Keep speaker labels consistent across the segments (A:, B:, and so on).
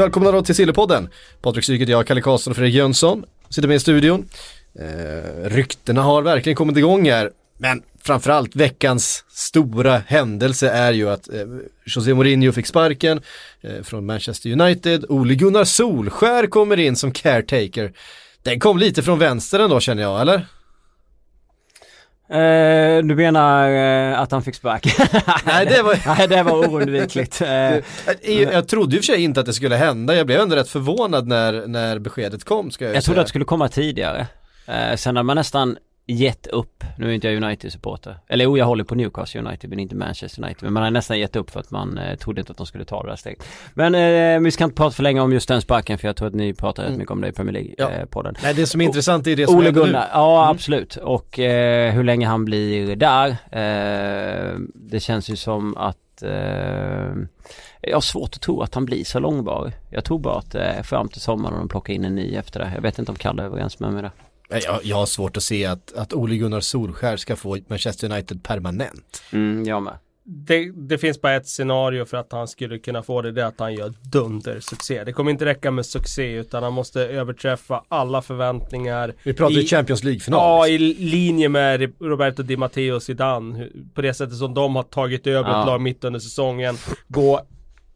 A: Välkomna då till Sillepodden. Patrik Syket, jag, Kalle Karlsson och Fredrik Jönsson sitter med i studion. Eh, ryktena har verkligen kommit igång här. Men framförallt veckans stora händelse är ju att eh, José Mourinho fick sparken eh, från Manchester United. Ole Gunnar Solskär kommer in som caretaker. Den kom lite från vänster ändå känner jag, eller?
B: Eh, du menar eh, att han fick spark?
A: Nej, det var-
B: Nej, det var oundvikligt. Eh,
A: Jag, trodde och för sig inte att det skulle hända. Jag blev ändå rätt förvånad när, när beskedet kom ska jag, ju
B: jag trodde att det skulle komma tidigare. Eh, sen har man nästan gett upp. Nu är inte jag United-supporter. Eller jo, jag håller på Newcastle United men inte Manchester United. Men man har nästan gett upp för att man eh, trodde inte att de skulle ta det där steget. Men eh, vi ska inte prata för länge om just den sparken för jag tror att ni pratar rätt
A: Mm.
B: mycket om det i Premier
A: Ja.
B: League-podden.
A: Nej, det som är intressant är det som
B: Ole
A: händer nu.
B: Gunnar, ja absolut. Och eh, hur länge han blir där. Eh, det känns ju som att eh, jag har svårt att tro att han blir så långvarig. Jag tror bara att eh, fram till sommaren och de plockar in en ny efter det. Jag vet inte om Kalle är överens med mig där.
A: Jag, jag har svårt att se att, att Ole Gunnar Solskär ska få Manchester United permanent.
B: Mm, jag med.
C: det, det finns bara ett scenario för att han skulle kunna få det, det är att han gör dundersuccé. Det kommer inte räcka med succé utan han måste överträffa alla förväntningar.
A: Vi pratar ju
C: I-
A: Champions League-final.
C: Ja,
A: liksom.
C: i linje med Roberto Di Matteo och Zidane. På det sättet som de har tagit över
B: Ja.
C: ett lag mitt under säsongen. Gå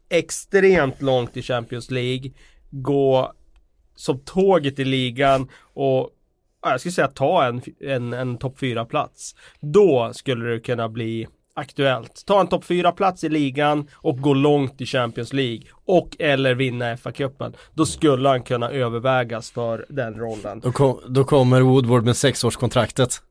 C: extremt långt i Champions League. Gå som tåget i ligan och jag skulle säga ta en, en, en topp 4-plats. Då skulle det kunna bli aktuellt. Ta en topp 4-plats i ligan och gå långt i Champions League. Och eller vinna FA-cupen. Då skulle han kunna övervägas för den rollen.
A: Då, kom, då kommer Woodward med sexårskontraktet.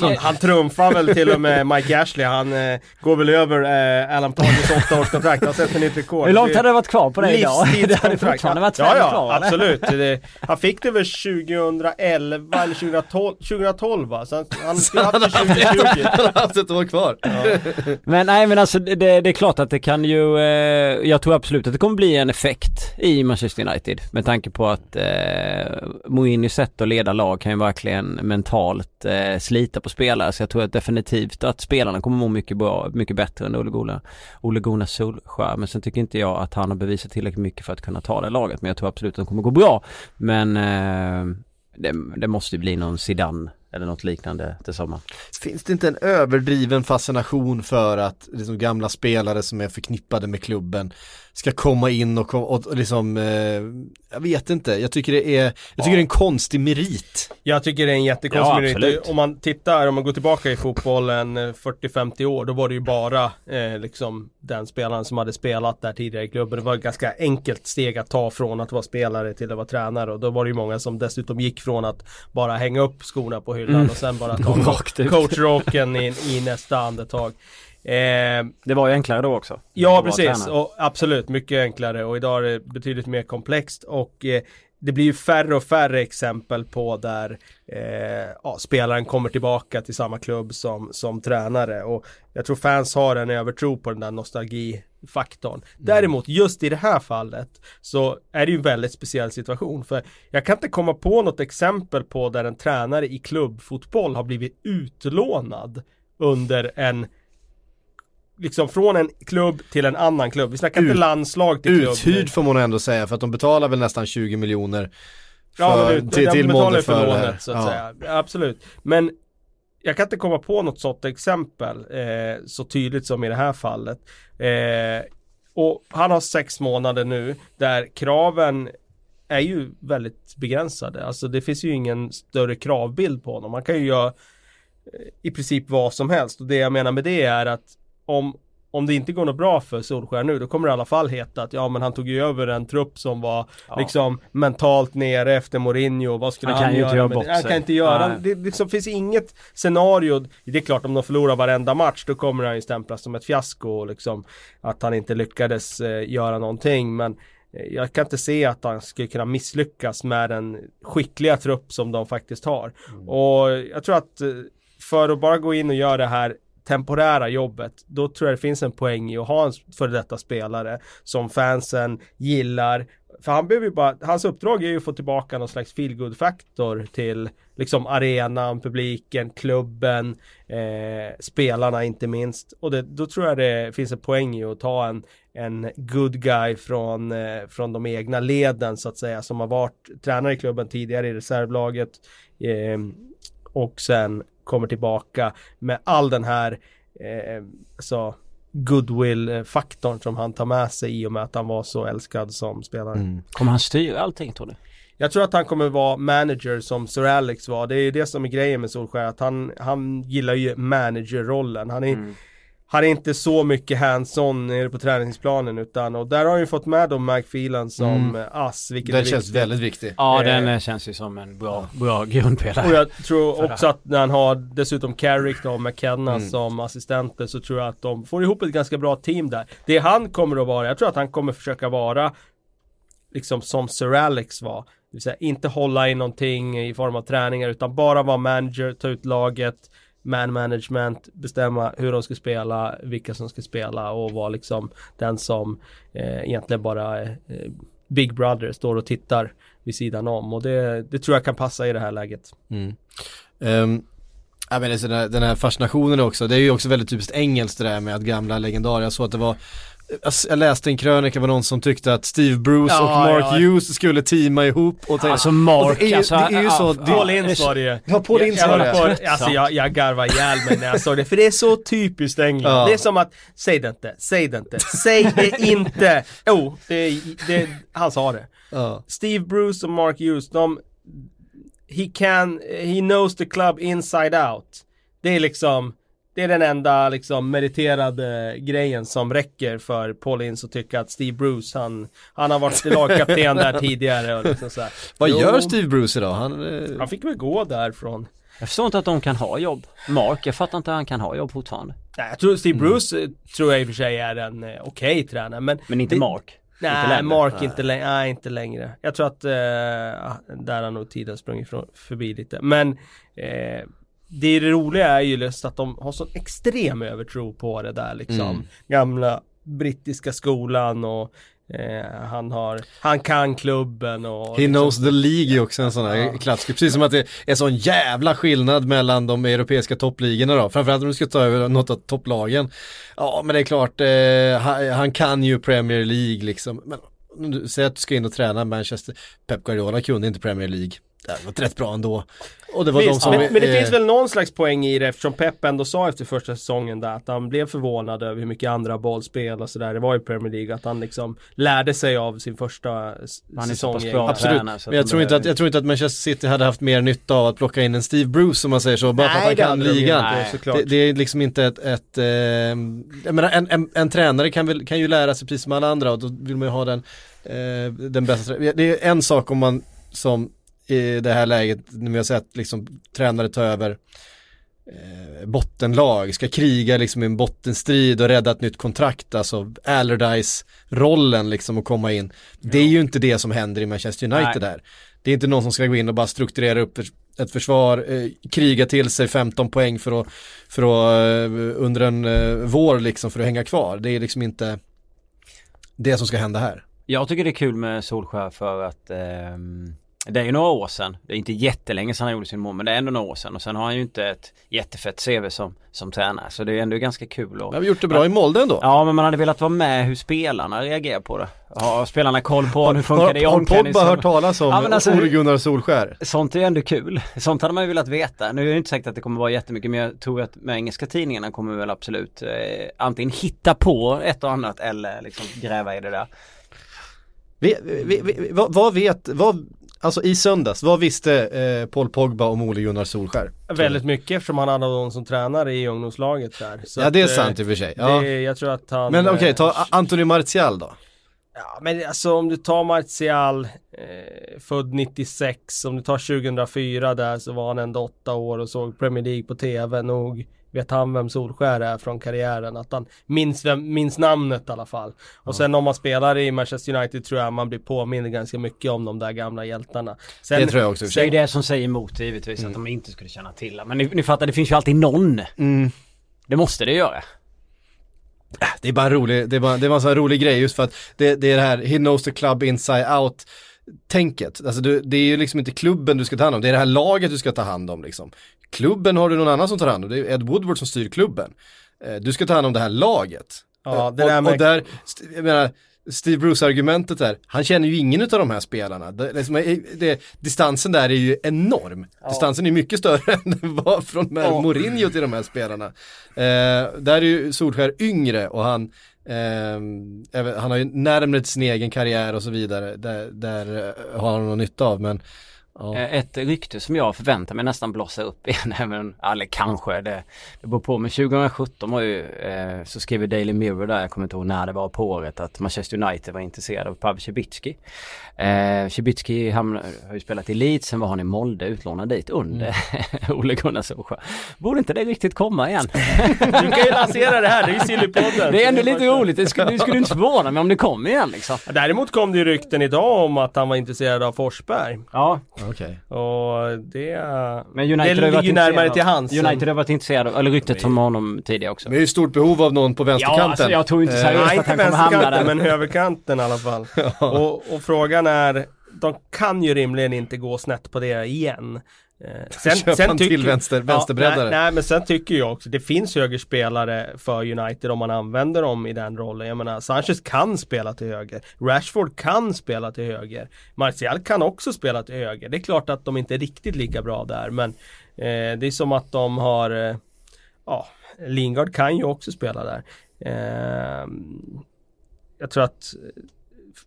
C: Han, han trumfar väl till och med Mike Ashley. Han eh, går väl över eh, Alan Partys åttaårskontrakt. Han sätter nytt rekord.
B: Hur långt hade det varit kvar på det idag? Hade
C: Livstidskontrakt.
B: fortfarande varit
C: ja, ja,
B: kvar,
C: absolut. Det, han fick det väl 2011 eller 2012, 2012 va? Så han, han skulle haft det 2020.
A: Han har haft ett år kvar.
B: Men nej men alltså det, det är klart att det kan ju, eh, jag tror absolut att det kommer bli en effekt i Manchester United med tanke på att eh, Mourinhos sätt att leda lag kan ju verkligen mentalt eh, slita på spelare så jag tror att definitivt att spelarna kommer må mycket bra, mycket bättre än Ole Gunnar, Ole Gunnar men sen tycker inte jag att han har bevisat tillräckligt mycket för att kunna ta det laget. Men jag tror absolut att de kommer gå bra. Men eh, det, det måste ju bli någon Zidane eller något liknande till sommaren.
A: Finns det inte en överdriven fascination för att liksom, gamla spelare som är förknippade med klubben ska komma in och, och, och liksom, eh, jag vet inte, jag tycker det är, jag tycker det är en konstig merit.
C: Jag tycker det är en
B: Ja,
C: jättekonstig merit.
B: absolut.
C: Om man tittar, om man går tillbaka i fotbollen eh, 40-50 år, då var det ju bara eh, liksom den spelaren som hade spelat där tidigare i klubben. Det var ett ganska enkelt steg att ta från att vara spelare till att vara tränare och då var det ju många som dessutom gick från att bara hänga upp skorna på hyllan och sen bara ta
B: Rakt ut.
C: coachrocken i, i nästa andetag. Eh,
B: Det var ju enklare då också.
C: Ja precis, och absolut mycket enklare och idag är det betydligt mer komplext och eh, det blir ju färre och färre exempel på där eh, ja, spelaren kommer tillbaka till samma klubb som, som tränare och jag tror fans har en övertro på den där nostalgifaktorn. Däremot just i det här fallet så är det ju en väldigt speciell situation för jag kan inte komma på något exempel på där en tränare i klubbfotboll har blivit utlånad under en liksom från en klubb till en annan klubb. Vi snackar inte
A: Ut-
C: landslag till klubb.
A: Uthyrd får man ändå säga för att de betalar väl nästan 20 miljoner
C: Ja, men
A: till, till Molde
C: för
A: för
C: lånet så att
A: Ja.
C: säga. Absolut. Men jag kan inte komma på något sådant exempel eh, så tydligt som i det här fallet. Eh, och han har sex månader nu där kraven är ju väldigt begränsade. Alltså det finns ju ingen större kravbild på honom. Man kan ju göra eh, i princip vad som helst. Och det jag menar med det är att om om det inte går något bra för Solskär nu, då kommer det i alla fall heta att ja men han tog ju över en trupp som var
B: Ja.
C: liksom mentalt nere efter Mourinho, vad skulle
B: Han
C: han,
B: inte
C: göra?
B: göra bort
C: det? han
B: sig.
C: kan inte göra,
B: Nej.
C: det liksom finns inget scenario, det är klart om de förlorar varenda match då kommer han ju stämplas som ett fiasko och liksom att han inte lyckades eh, göra någonting men eh, jag kan inte se att han skulle kunna misslyckas med den skickliga trupp som de faktiskt har. Och jag tror att eh, för att bara gå in och göra det här temporära jobbet, då tror jag det finns en poäng i att ha en före detta spelare som fansen gillar. För han behöver ju bara, hans uppdrag är ju att få tillbaka någon slags feelgood faktor till liksom arenan, publiken, klubben, eh, spelarna inte minst. Och det, då tror jag det finns en poäng i att ta en, en good guy från, eh, från de egna leden så att säga som har varit tränare i klubben tidigare i reservlaget eh, och sen kommer tillbaka med all den här eh, så goodwill-faktorn som han tar med sig i och med att han var så älskad som spelare.
A: Mm.
B: Kommer han styra allting tror du?
C: Jag tror att han kommer vara manager som Sir Alex var. Det är ju det som är grejen med Solskjaer. Att han, han gillar ju managerrollen. Han är,
B: Mm.
C: Han är inte så mycket hands-on nere på träningsplanen utan och där har han ju fått med då Mike Phelan som
A: Mm.
C: eh, ass. Vilket
A: Den
C: är
A: känns
C: viktigt.
A: väldigt viktig.
B: Ja
C: Eh.
B: den eh, känns ju som en bra, bra grundpelare.
C: Och jag tror också att när han har dessutom Carrick då och McKenna
A: Mm.
C: som assistenter så tror jag att de får ihop ett ganska bra team där. Det han kommer att vara, jag tror att han kommer försöka vara liksom som Sir Alex var. Det vill säga inte hålla i någonting i form av träningar utan bara vara manager, ta ut laget, man management, bestämma hur de ska spela, vilka som ska spela och vara liksom den som eh, egentligen bara eh, Big Brother står och tittar vid sidan om och det, det tror jag kan passa i det här läget.
A: Mm. Um, ja, men alltså den, här, den här fascinationen också, det är ju också väldigt typiskt engelskt det där med att gamla legendarer, jag såg att det var jag läste en krönika med någon som tyckte att Steve Bruce
C: Ja,
A: och Mark
C: ja.
A: Hughes skulle teama ihop och tänka,
B: Alltså Mark,
A: det är
B: alltså,
A: det är ju så-
B: ja,
A: det-
B: ja,
C: Paul Ince
B: så-
C: var det ju.
A: Ja, Paul Ince
C: Jag-
A: var det.
C: Alltså jag, jag garvade ihjäl mig när jag såg det, för det är så typiskt England.
A: Ja.
C: Det är som att, säg det inte, säg det inte, säg det inte! Jo, det, det, han sa det.
A: ja.
C: Steve Bruce och Mark Hughes, de, he can, he knows the club inside out. Det är liksom, det är den enda liksom meriterade grejen som räcker för Paul Ince att tycka att Steve Bruce, han, han har varit lagkapten där tidigare och liksom så här.
A: Vad
C: Jo,
A: gör Steve Bruce idag? Han, eh,
C: Han fick väl gå därifrån.
B: Jag förstår inte att de kan ha jobb. Mark, jag fattar inte att han kan ha jobb fortfarande.
C: Nej, jag tror Steve
A: Mm.
C: Bruce eh, tror jag i och för sig är en eh, okej tränare men
B: Men inte
C: det-
B: Mark. inte
C: Nej,
B: längre.
C: Mark inte längre, nej inte längre. Jag tror att eh, där har nog tiden sprungit ifrån- förbi lite. Men eh, det roliga är ju just att de har sån extrem övertro på det där liksom.
A: Mm.
C: Gamla brittiska skolan och eh, han har, han kan klubben och
A: He
C: liksom-
A: knows the League är också en sån här
C: Ja.
A: klassiker. Precis som att det är sån jävla skillnad mellan de europeiska toppligorna då. Framförallt om du ska ta över något av topplagen. Ja men det är klart, eh, han, kan ju Premier League liksom. Men säger att du ska in och träna Manchester. Pep Guardiola kunde inte Premier League. Det var rätt bra ändå. Och det var de
C: Visst,
A: som...
C: men, men det
A: eh,
C: finns väl någon slags poäng i det eftersom Pep ändå sa efter första säsongen där att han blev förvånad över hur mycket andra bollspel och sådär det var i Premier League att han liksom lärde sig av sin första
B: Han är så
C: säsong
B: pass
C: i
B: bra.
A: Absolut,
B: tränare, så
A: men jag
B: de
A: tror, inte att, jag tror inte att Manchester City hade haft mer nytta av att plocka in en Steve Bruce om man säger så, bara för att han
C: det
A: kan
C: hade de
A: ligan.
C: inte,
B: Nej.
C: såklart.
A: Det, det är liksom inte ett, ett eh, jag menar en, en, en tränare kan, väl, kan ju lära sig precis som alla andra och då vill man ju ha den, eh, den bästa, det är en sak om man som i det här läget, när vi har sett liksom tränare ta över eh, bottenlag, ska kriga liksom i en bottenstrid och rädda ett nytt kontrakt, alltså Allardyce-rollen liksom att komma in. Det är ju inte det som händer i Manchester United
B: Nej.
A: där. Det är inte någon som ska gå in och bara strukturera upp ett försvar, eh, kriga till sig 15 poäng för att, för att eh, under en eh, vår liksom för att hänga kvar. Det är liksom inte det som ska hända här.
B: Jag tycker det är kul med Solskär för att ehm, det är ju några år sedan. Det är inte jättelänge sedan han gjorde sin mål men det är ändå några år sedan och sen har han ju inte ett jättefett CV som, som tränare så det är ändå ganska kul och,
A: Vi har gjort det bra i Molde ändå.
B: Ja men man hade velat vara med hur spelarna reagerar på det. Har spelarna koll på hur funkar det i
A: har, har Pogba
B: omklädningsrummet?
A: hört talas om
B: Ja, men alltså,
A: Ole Gunnar Solskär?
B: Sånt är ju ändå kul. Sånt hade man ju velat veta. Nu är det inte säkert att det kommer vara jättemycket men jag tror att med engelska tidningarna kommer väl absolut eh, antingen hitta på ett och annat eller liksom gräva i det där.
A: Vi, vi, vi, vad, vad vet, vad, alltså i söndags, vad visste eh, Paul Pogba om Ole Gunnar Solskär?
C: Väldigt mycket eftersom han hade någon som tränare i ungdomslaget där. Så
A: Ja det är
C: att, eh,
A: sant i och för sig. Ja.
C: Det, jag tror att han...
A: Men okej,
C: eh,
A: ta Anthony Martial då.
C: Ja men alltså om du tar Martial, eh, född 96, om du tar 2004 där så var han ändå åtta år och såg Premier League på TV. Nog vet han vem Solskär är från karriären. Att han minns, vem, minns namnet i alla fall. Och sen om man spelar i Manchester United tror jag man blir påmind ganska mycket om de där gamla hjältarna. Sen,
A: Det tror jag också
B: Det är det som säger emot givetvis att de inte skulle känna till. Men ni, ni fattar, det finns ju alltid någon.
A: Mm.
B: Det måste det göra.
A: Det är bara en rolig, det är bara, det är bara en sån här rolig grej just för att det, det är det här, he knows the club inside out tänket. Alltså du, det är ju liksom inte klubben du ska ta hand om, det är det här laget du ska ta hand om liksom. Klubben har du någon annan som tar hand om, det är Ed Woodward som styr klubben. Eh, Du ska ta hand om det här laget.
C: Ja,
A: Eh,
C: det där
A: och,
C: med-
A: och där, jag menar, Steve Bruce-argumentet där, han känner ju ingen av de här spelarna. Det, liksom, eh, det, distansen där är ju enorm. Distansen är mycket större än den var från
C: Ja.
A: Mourinho till de här spelarna. Eh, där är ju Solskär yngre och han, Eh, han har ju närmare till sin egen karriär och så vidare. Där, där eh, har han någon nytta av men ja.
B: Eh, Ett rykte som jag förväntar mig nästan blossa upp igen, även, eller kanske, det, det beror på. Men 2017 var ju, eh, så skrev Daily Mirror där, jag kommer inte ihåg när det var på året, att Manchester United var intresserad av Pavel Cibicki. Eh, Cibicki har ju spelat i Leeds, sen var han i Molde utlånad dit under Ole Gunnar Solskjaer. Borde inte det riktigt komma igen?
C: Du kan ju lansera det här, det är ju Sillypodden.
B: Det är ändå lite roligt, det skulle, det skulle inte förvåna mig om det kom igen liksom.
C: Däremot kom det ju rykten idag om att han var intresserad av Forsberg.
B: Ja,
A: okej.
C: Och det...
B: men United
C: det ligger
B: varit
C: ju närmare till hans.
B: United har varit intresserade, av- eller ryktet som honom tidigare också.
A: Men det är ju stort behov av någon på vänsterkanten.
B: Ja, alltså jag tror inte
A: Eh,
B: seriöst
C: Nej,
B: att
C: inte
B: han kommer hamna där.
C: vänsterkanten men högerkanten i alla fall. och, och frågan är, de kan ju rimligen inte gå snett på det igen. Eh,
A: Köpa en till vänster- vänsterbreddare.
C: nej, nej men sen tycker jag också, det finns högerspelare för United om man använder dem i den rollen. Jag menar, Sanchez kan spela till höger. Rashford kan spela till höger. Martial kan också spela till höger. Det är klart att de inte är riktigt lika bra där men eh, det är som att de har eh, Ja, Lingard kan ju också spela där. Eh, jag tror att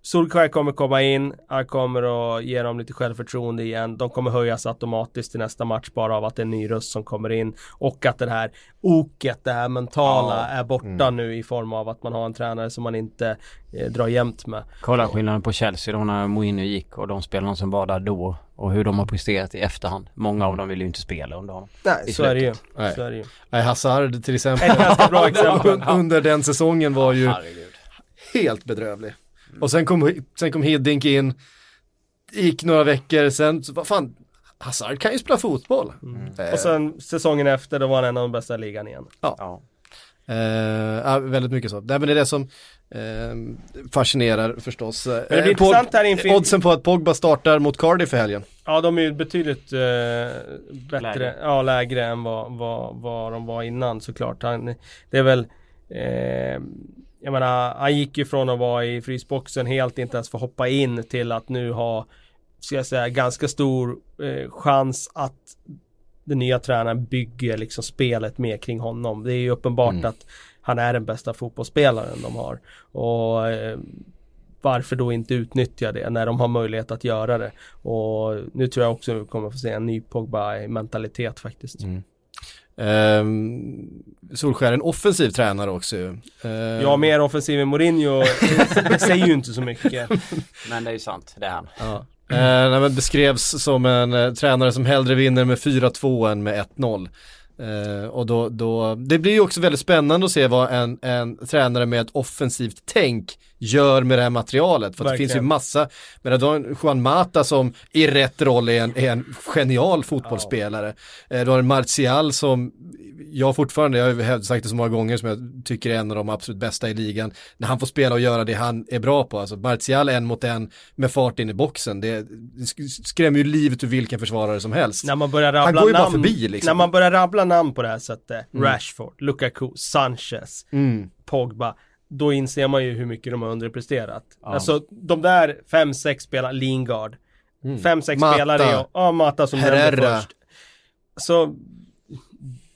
C: Solskjaer kommer komma in, han kommer att ge dem lite självförtroende igen. De kommer höjas automatiskt till nästa match bara av att det är en ny röst som kommer in. Och att det här oket, det här mentala är borta nu i form av att man har en tränare som man inte eh, drar jämnt med.
B: Kolla skillnaden på Chelsea då när Mourinho gick och de spelarna som var där då och hur de har presterat i efterhand. Många av dem vill ju inte spela under honom.
C: Nej, så är det ju.
A: Nej.
C: Så är det ju.
A: Nej, Hazard till exempel.
C: Ett ganska bra exempel.
A: Un- Under den säsongen var ju
B: Herregud.
A: helt bedrövlig. Och sen kom, sen kom Hiddink in, gick några veckor, sen, så, vad fan, Hazard kan ju spela fotboll. Eh,
C: Och sen säsongen efter, då var han en av de bästa i ligan igen.
B: Ja.
A: eh, ja, väldigt mycket så. Nej, men det är det som eh, fascinerar förstås.
C: det blir
A: Eh,
C: intressant här inför-
A: Oddsen på att Pogba startar mot Cardiff i helgen.
C: Ja, de är ju betydligt eh, bättre,
B: Lägre.
C: ja lägre än vad, vad, vad de var innan såklart. Han, det är väl, eh, jag menar, han gick ju från att vara i frysboxen helt inte ens få hoppa in till att nu ha, ska jag säga, ganska stor eh, chans att den nya tränaren bygger liksom spelet mer kring honom. Det är ju uppenbart att han är den bästa fotbollsspelaren de har. Och eh, varför då inte utnyttja det när de har möjlighet att göra det. Och nu tror jag också vi kommer få se en ny Pogba-mentalitet faktiskt.
A: Um, Solskär är en offensiv tränare också ju. Eh,
C: Ja, mer offensiv än Mourinho, det säger ju inte så mycket.
B: Men det är ju sant, det är han.
A: Ja. Eh, nej, men beskrevs som en eh, tränare som hellre vinner med 4-2 än med 1-0. Eh, och då, då, det blir ju också väldigt spännande att se vad en, en tränare med ett offensivt tänk gör med det här materialet. För det finns ju massa, men du har Juan Mata som i rätt roll är en, är en genial fotbollsspelare. Eh, du har en Martial som, jag fortfarande, jag har sagt det så många gånger som jag tycker är en av de absolut bästa i ligan. När han får spela och göra det han är bra på, alltså Martial en mot en med fart in i boxen, det, det sk- skrämmer ju livet ur vilken försvarare som helst.
C: När man börjar
A: Han
C: rabbla
A: går ju bara
C: namn,
A: förbi, liksom.
C: när man börjar rabbla namn på det här sättet, Rashford, Lukaku, Sanchez,
A: Mm.
C: Pogba, då inser man ju hur mycket de har underpresterat. Alltså de där fem, sex spelarna, Lingard, fem, sex
A: Mata.
C: spelare, ja Mata som nämnde först. Så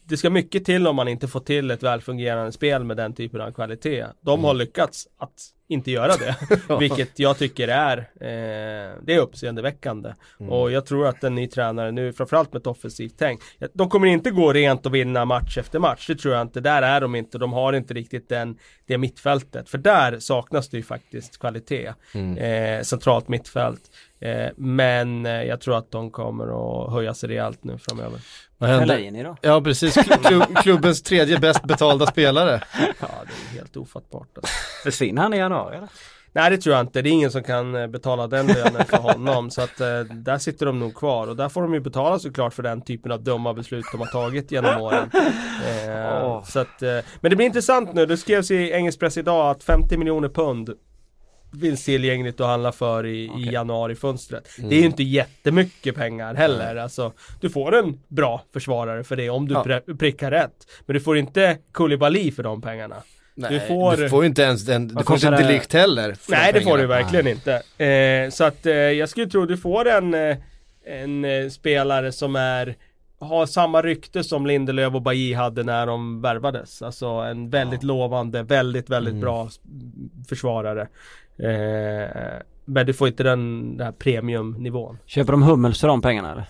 C: det ska mycket till om man inte får till ett välfungerande spel med den typen av kvalitet. De har lyckats att inte göra det. Vilket jag tycker är, eh, det är uppseendeväckande.
A: Mm.
C: Och jag tror att en ny tränare nu, framförallt med ett offensivt tänk. De kommer inte gå rent och vinna match efter match. Det tror jag inte. Där är de inte. De har inte riktigt den, det mittfältet. För där saknas det ju faktiskt kvalitet.
A: Mm.
C: Eh, centralt mittfält. Eh, men eh, jag tror att de kommer att höja sig rejält nu framöver.
A: Vad händer?
B: Då?
A: Ja precis, Klu- klu- klubbens tredje bäst betalda spelare.
C: Ja, det är helt ofattbart. Alltså.
B: Försvinner han i januari eller?
C: Nej det tror jag inte, det är ingen som kan eh, betala den lönen för honom så att eh, där sitter de nog kvar och där får de ju betala såklart för den typen av dumma beslut de har tagit genom åren. Eh,
B: Åh.
C: så att, eh, men det blir intressant nu, det skrevs i engelsk press idag att 50 miljoner pund finns tillgängligt att handla för i, i
B: Okej.
C: januari-fönstret. Det är ju inte jättemycket pengar heller. Alltså, du får en bra försvarare för det om du
A: Ja.
C: prickar rätt. Men du får inte Koulibaly för de pengarna.
A: Nej,
C: får-
A: du får inte ens den, du får inte
B: det?
A: delikt heller.
C: Nej
A: de
C: det får du verkligen inte. Eh, så att eh, jag skulle tro du får en, eh, en eh, spelare som är har samma rykte som Lindelöf och Bailly hade när de värvades. Alltså en väldigt lovande, väldigt, väldigt
A: Mm.
C: bra försvarare. Eh, men du får inte den, den här premiumnivån.
B: Köper de Hummels för de pengarna eller?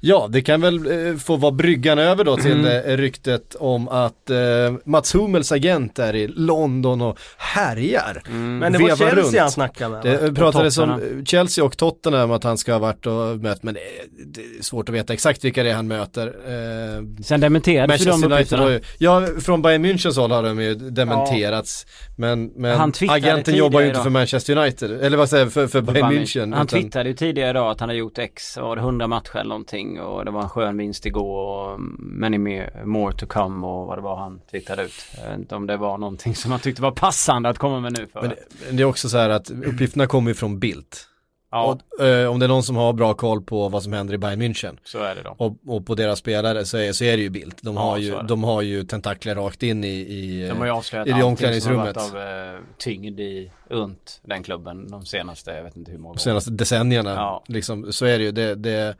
A: Ja, det kan väl eh, få vara bryggan över då till
B: Mm.
A: eh, ryktet om att eh, Mats Hummels agent är i London och härjar.
C: Men det var Chelsea
A: runt.
C: han snackade med.
A: Det pratades om eh, Chelsea och Tottenham att han ska ha varit och mött, men det är, det är svårt att veta exakt vilka det är han möter. Eh,
B: Sen dementerades ju de
A: Manchester United
B: uppgifterna.
A: ja från Bayern Münchens håll har de ju dementerats. Men, men
B: twittrade
A: agenten jobbar ju inte för Manchester United, eller vad säger jag, för, för Bayern München.
B: Han
A: utan-
B: twittrade ju tidigare idag att han hade gjort X, var det 100 matcher eller någonting och det var en skön vinst igår och many more, to come och vad det var han twittrade ut. Jag vet inte om det var någonting som han tyckte var passande att komma med nu för.
A: Men det, det är också så här att uppgifterna kommer ju från Bildt.
B: Ja,
A: Och, eh, om det är någon som har bra koll på vad som händer i Bayern München
B: så är det då.
A: och, och på deras spelare så är, så är det ju Bildt. De,
B: Ja,
A: har
B: så
A: ju, de har ju tentakler rakt in i, i
B: De har ju avslöjat
A: i det
B: allting som har varit
A: omklädningsrummet.
B: av eh, tyngd i, runt den klubben de senaste, jag vet inte hur många
A: de
B: år.
A: senaste decennierna.
B: Ja.
A: Liksom, så är det ju. Det, det,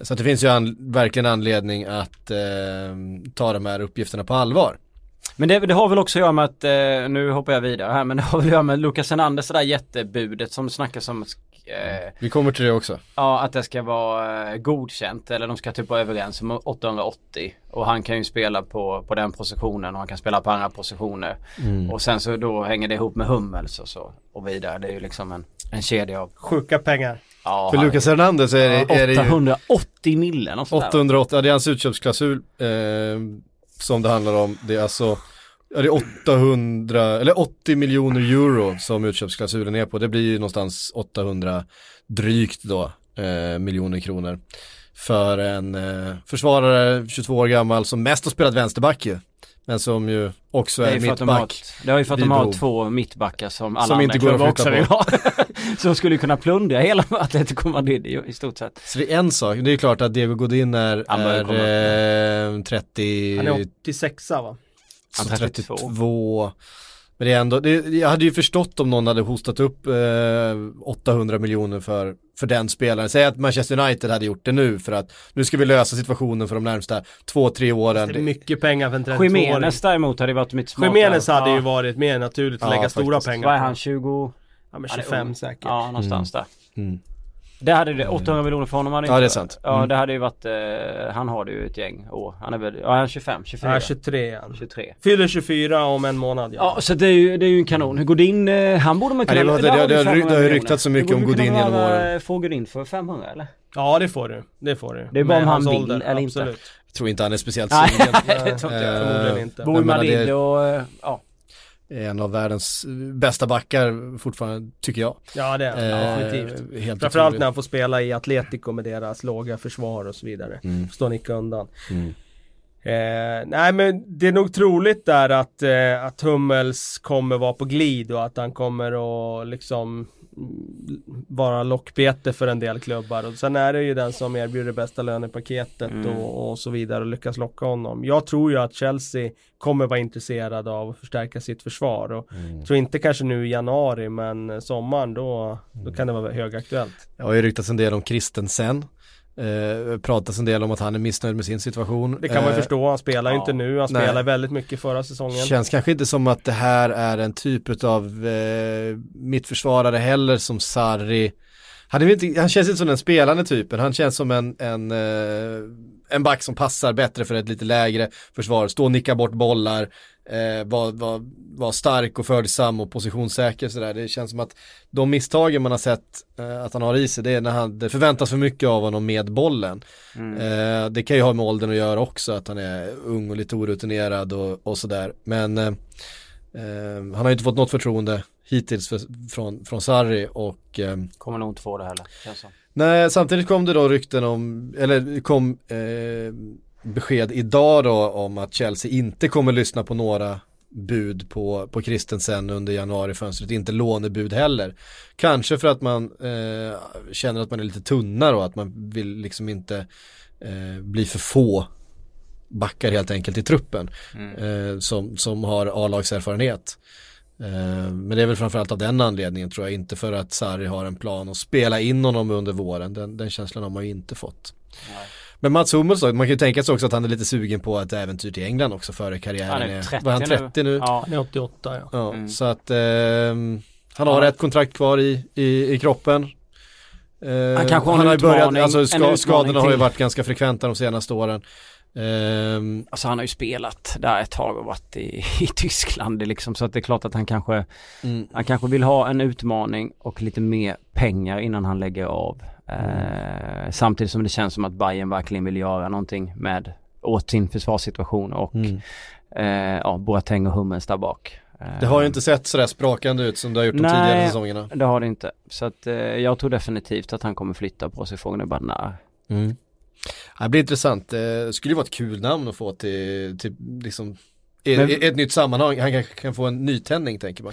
A: så det finns ju an, verkligen anledning att eh, ta de här uppgifterna på allvar.
B: Men det, det har väl också att göra med att, eh, nu hoppar jag vidare här, men det har väl att göra med Lucas Hernandez, det där jättebudet som snackas om eh,
A: Vi kommer till det också.
B: Ja, att det ska vara eh, godkänt eller de ska typ vara överens om 880. Och han kan ju spela på, på den positionen och han kan spela på andra positioner.
A: Mm.
B: Och sen så då hänger det ihop med Hummels och så och vidare. Det är ju liksom en, en kedja av...
C: Sjuka pengar.
B: Ja,
A: För Lucas Hernandez är, det- är det ju
B: 880 millen och sådär.
A: 880, ja, det är hans utköpsklausul eh, som det handlar om. Det är alltså Ja det är 800, eller 80 miljoner euro som utköpsklausulen är på. Det blir ju någonstans 800 drygt då eh, miljoner kronor. För en eh, försvarare, 22 år gammal, som mest har spelat vänsterback ju. Men som ju också är,
B: att de har,
A: mittback.
B: det är ju för att de har två mittbackar som alla
A: Som
B: andra
A: inte går att
B: klubbar också vill ha. som skulle kunna plundra hela Atletico Madrid i, i stort sett.
A: Så det är en sak, det är klart att Diego Godin är, är eh, 30,
C: Han är 86 va?
A: Så
B: Han är
A: 32.
B: 32.
A: Men det är ändå, det, jag hade ju förstått om någon hade hostat upp eh, 800 miljoner för, för den spelaren. Säg att Manchester United hade gjort det nu för att nu ska vi lösa situationen för de närmsta två, tre åren.
C: Det är mycket pengar för en 32-åring.
B: Jiménez däremot hade ju varit mitt smartare.
C: Jiménez hade ju varit mer naturligt att
A: Ja,
C: lägga stora
A: faktiskt.
C: pengar
B: Vad är
C: på.
B: han, 20?
C: Ja men
B: Han är
C: 25
B: ung.
C: säkert.
B: Ja, någonstans där.
A: Mm.
B: Det hade det, 800 miljoner för honom hade
A: Ja,
B: inte-
A: det är sant.
B: Ja
A: Mm.
B: det hade ju varit, eh, han har det ju ett gäng år. Han är väl, ja han är 25, 24.
C: Ja, 23 är han.
B: 23.
C: Fyller 24 om en månad ja.
B: Ja så det är ju, det är ju en kanon. Godin, eh, han borde man
A: Ja,
B: kunna...
A: det det- det har
B: 500
A: rykt- det har ju ryktats så mycket
B: Du
A: om Godin genom åren.
B: Få Godin för 500 eller?
C: Ja det får du. Det får du.
B: Det är bara om han vill
C: ålder,
B: eller inte.
C: absolut.
A: Jag tror inte han är speciellt
B: Nej,
A: sugen.
B: det tror inte jag.
A: Eh,
C: Förmodligen inte.
B: Bor i
A: det
B: Madrid och, eh, ja.
A: Är en av världens bästa backar fortfarande, tycker jag.
C: Ja det är han,
A: Eh,
C: definitivt.
A: Helt
C: Framförallt
A: otroligt.
C: när han får spela i Atletico med deras låga försvar och så vidare.
A: Mm.
C: Står nicka undan.
A: Mm.
C: Eh, nej men det är nog troligt där att, eh, att Hummels kommer vara på glid och att han kommer att liksom vara lockbete för en del klubbar. Och sen är det ju den som erbjuder bästa lönepaketet
B: Mm.
C: och, och så vidare och lyckas locka honom. Jag tror ju att Chelsea kommer vara intresserad av att förstärka sitt försvar. Och
A: Mm.
C: jag tror inte kanske nu i januari men sommaren då, då kan det vara högaktuellt.
A: Det har ju ryktats en del om Christensen. Eh, pratas en del om att han är missnöjd med sin situation.
C: Det kan man ju
A: Eh,
C: förstå, han spelar
A: ja,
C: inte nu, han spelar väldigt mycket förra säsongen.
A: Känns kanske inte som att det här är en typ av eh, mittförsvarare heller som Sarri. Han, är inte, han känns inte som den spelande typen, han känns som en, en, eh, en back som passar bättre för ett lite lägre försvar. Stå och nicka bort bollar, eh, vara var, var stark och följsam och positionssäker sådär. Det känns som att de misstagen man har sett eh, att han har i sig, det är när han, det förväntas för mycket av honom med bollen. Eh, det kan ju ha med åldern att göra också, att han är ung och lite orutinerad och, och sådär. Men eh, eh, han har ju inte fått något förtroende hittills för, från, från Sarri och eh,
B: Kommer nog inte få det heller, känns som.
A: Nej, samtidigt kom det då rykten om, eller kom eh, besked idag då om att Chelsea inte kommer lyssna på några bud på, på Christensen under januarifönstret, inte lånebud heller. Kanske för att man eh, känner att man är lite tunna då, att man vill liksom inte eh, bli för få backar helt enkelt i truppen eh, som, som har A-lagserfarenhet. Eh, men det är väl framförallt av den anledningen tror jag, inte för att Sarri har en plan att spela in honom under våren. Den, den känslan har man ju inte fått. Men Mats Hummels då, man kan ju tänka sig också att han är lite sugen på ett äventyr till England också före karriären.
B: Han är 30
A: Var han 30 nu?
B: Ja.
C: Han är 88 ja.
A: Ja,
B: Mm.
A: så att ehm, han har
B: Ja.
A: ett kontrakt kvar i, i, i kroppen. Eh,
B: Han kanske har en
A: har ju börjat,
B: utmaning-
A: alltså
B: en
A: ska,
B: utmaning
A: skadorna har ju varit ganska frekventa de senaste åren. Ehm,
B: Alltså han har ju spelat där ett tag och varit i, i Tyskland det liksom, så att det är klart att han kanske
A: mm,
B: Han kanske vill ha en utmaning och lite mer pengar innan han lägger av. Eh, samtidigt som det känns som att Bayern verkligen vill göra någonting med åt sin försvarssituation och
A: mm.
B: eh, ja, Boateng och Hummels där bak. Eh,
A: Det har ju inte sett sådär sprakande ut som det har gjort de
B: Nej.
A: tidigare säsongerna.
B: Det har det inte. Så att eh, jag tror definitivt att han kommer flytta på sig från Bernard.
A: Mm. Det blir intressant. Det skulle ju vara ett kul namn att få till, till liksom i-
B: Men-
A: i ett nytt sammanhang, han kanske kan få en nytändning tänker man.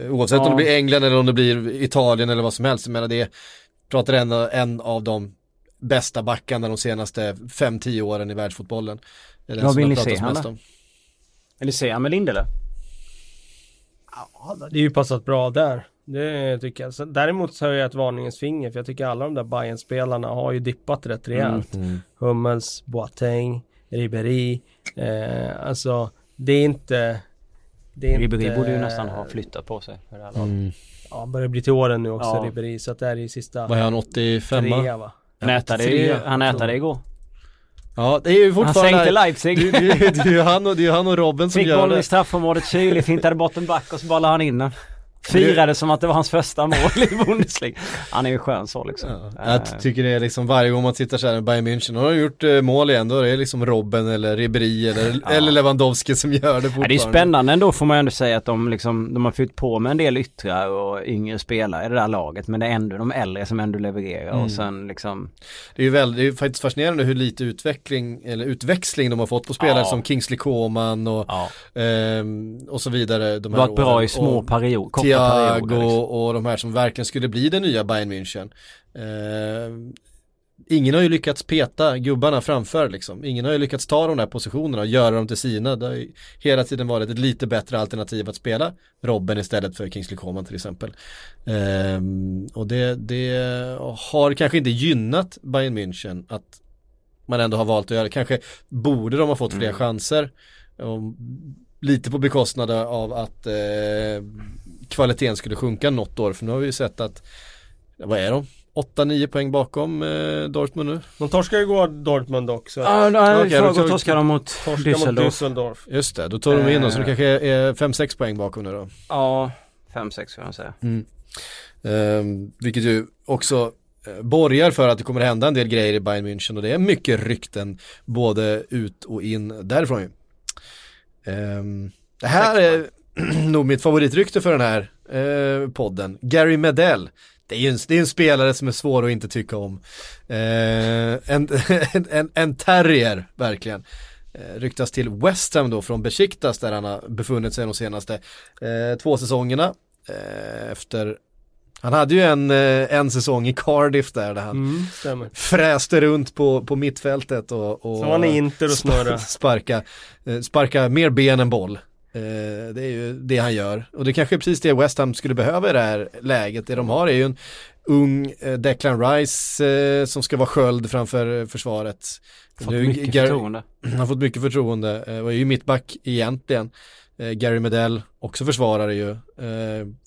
A: Eh, Oavsett
B: Ja.
A: om det blir England eller om det blir Italien eller vad som helst. Jag menar det, pratar en, en av de bästa backarna de senaste 5-10 åren i världsfotbollen.
B: Vad vill ni se han
A: om.
B: Eller ser han med Lindele?
C: Ja, det är ju passat bra där. Det tycker jag. Så, däremot så höjer jag ett varningens finger för jag tycker alla de där bayern spelarna har ju dippat rätt rejält.
A: Mm.
C: Hummels, Boateng, Ribéry. Eh, alltså det är inte... Det är
B: Ribéry
C: inte,
B: borde ju nästan ha flyttat på sig för det här laget.
A: Mm.
C: Ja, börjar bli till åren nu också
B: Ja.
C: Ribéry. Så att det här är ju sista
A: Vad är han, 85
C: trea va?
B: Han ätade, ju, han ätade igår.
A: Ja det är ju
B: Han
A: fortfarande
B: sänkte Leipzig.
A: det, det, det, är ju han och, det är han och Robben som
B: Fick
A: gör
B: bollen i
A: det.
B: straffområdet, Chile fintade bort en back och så bollade han in den. Firade som att det var hans första mål i Bundesliga. Han är ju skön så liksom.
A: Ja, jag tycker det är liksom varje gång man tittar så här med Bayern München, har gjort eh, mål igen, då är det liksom Robben eller Ribéry eller,
B: Ja.
A: eller Lewandowski som gör det
B: Ja,
A: fortfarande.
B: det är spännande ändå får man ändå säga att de liksom, de har fyllt på med en del yttrar och yngre spelare i det där laget men det är ändå de äldre som ändå levererar
A: Mm.
B: och sen liksom
A: Det är ju väldigt, det är ju faktiskt fascinerande hur lite utveckling, eller utväxling de har fått på spelare
B: Ja.
A: som Kingsley Coman och,
B: Ja,
A: ehm, och så vidare. De här
B: varit bra i små
A: Och
B: period, korta
A: Thiago
B: Liksom.
A: och de här som verkligen skulle bli det nya Bayern München. Ehm, ingen har ju lyckats peta gubbarna framför liksom. Ingen har ju lyckats ta de där positionerna och göra dem till sina. Det har ju hela tiden varit ett lite bättre alternativ att spela Robben istället för Kingsley Coman till exempel. Ehm, och det, det har kanske inte gynnat Bayern München att man ändå har valt att göra. Kanske borde de ha fått fler
B: Mm.
A: chanser. Och lite på bekostnad av att eh, kvaliteten skulle sjunka något år. För nu har vi ju sett att, vad är de? 8-9 poäng bakom eh, Dortmund nu.
C: De torskar ju igår Dortmund också.
B: Ja, nej,
A: Okej, då
B: torskade de mot
C: Torskar mot
B: Düsseldorf.
C: Düsseldorf.
A: Just det, då tar de in dem så det
B: Eh.
A: kanske är 5-6 poäng bakom nu då.
B: Ja, 5-6 får jag säga.
A: Ehm, vilket ju också eh, borgar för att det kommer hända en del grejer i Bayern München och det är mycket rykten både ut och in därifrån ju. Ehm, det här är nog mitt favoritrykte för den här eh, podden. Gary Medell. Det är ju en, det är en spelare som är svår att inte tycka om. Eh, en, en, en, en terrier, verkligen. Eh, ryktas till West Ham då från Besiktas där han har befunnit sig de senaste eh, två säsongerna. Eh, efter, han hade ju en, eh, en säsong i Cardiff där, där han
C: Mm, stämmer.
A: fräste runt på, på mittfältet och, och
C: var ni Inter och
A: sparka, eh, sparka mer ben än boll. Eh, Det är ju det han gör. Och det kanske är precis det West Ham skulle behöva i det här läget. Det de har är ju en, ung eh, Declan Rice eh, som ska vara sköld framför försvaret.
B: Fått
A: Nu,
B: mycket
A: Gar-
B: förtroende.
A: Han har fått mycket förtroende och är ju mittback egentligen. Gary Medell, också försvarare ju.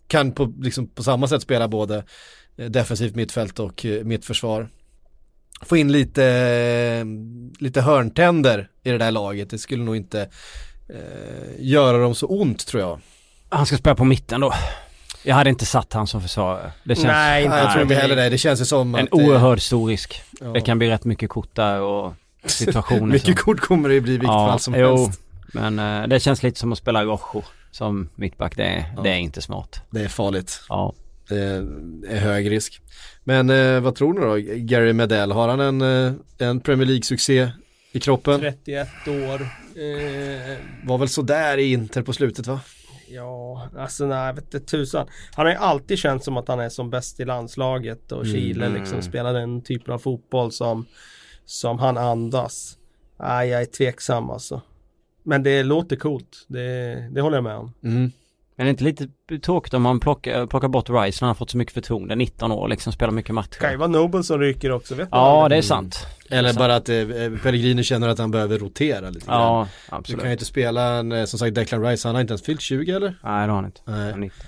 A: Kan på, liksom, på samma sätt spela både defensivt mittfält och mittförsvar. Få in lite, lite hörntänder i det där laget, det skulle nog inte eh, göra dem så ont tror jag.
B: Han ska spela på mitten då. Jag hade inte satt han som försvarare. Det känns
C: Nej, inte
A: Nej, jag tror inte heller det, det känns ju som
B: en
A: att...
B: oerhörd stor risk.
A: ja.
B: Det kan bli rätt mycket kort där och situationer
A: Mycket
B: så.
A: kort kommer det ju bli i vilket fall som
B: jo,
A: helst.
B: Men eh, det känns lite som att spela Rojo som mittback. Det, är-
A: Ja.
B: det är inte smart.
A: Det är farligt.
B: Ja.
A: Det är hög risk. Men eh, vad tror ni då? Gary Medell, har han en, eh, en Premier League-succé i kroppen?
C: 31 år. Eh,
A: Var väl sådär i Inter på slutet va?
C: ja, alltså nej, vet inte tusan. Han har ju alltid känt som att han är som bäst i landslaget och Chile liksom spelar den typen av fotboll som, som han andas. Nej, jag är tveksam alltså. Men det låter coolt. Det, det håller jag med om.
A: Mm.
B: Men det är inte lite tråkigt om man plockar, plockar bort Rice när han har fått så mycket förtroende. 19 år liksom, spelar mycket
C: Kan ju
B: matcher.
C: vara Noble som ryker också, vet man
B: Ja, det är sant.
A: Eller
B: Så-
A: bara att eh, Pellegrini känner att han behöver rotera lite grann.
B: Ja,
A: Du
B: absolut.
A: kan ju inte spela en, eh, som sagt Declan Rice, han har inte ens fyllt 20 eller?
B: Nej, det har han inte.
A: Nej.
B: Han är 19.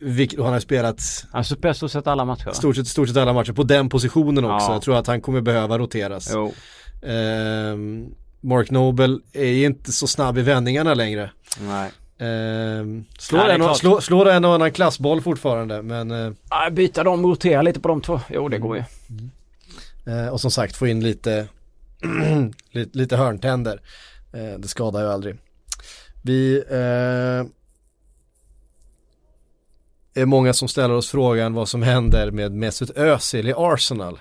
A: Vilk, och han har spelat
B: Han spelar stort sett alla matcher
A: stort sett, stort sett alla matcher på den positionen också.
B: Ja.
A: Jag tror att han kommer behöva roteras.
B: Jo.
A: Ehm, Mark Noble är inte så snabb i vändningarna längre.
B: Nej.
A: Ehm, slår,
B: Ja,
A: en, och- slår, slår en och annan klassboll fortfarande men eh,
B: Ja, byta dem, rotera lite på de två. Jo, det går ju.
A: eh, och som sagt få in lite, lite, lite hörntänder. Eh, det skadar ju aldrig. Vi eh, är många som ställer oss frågan vad som händer med Mesut Özil i Arsenal.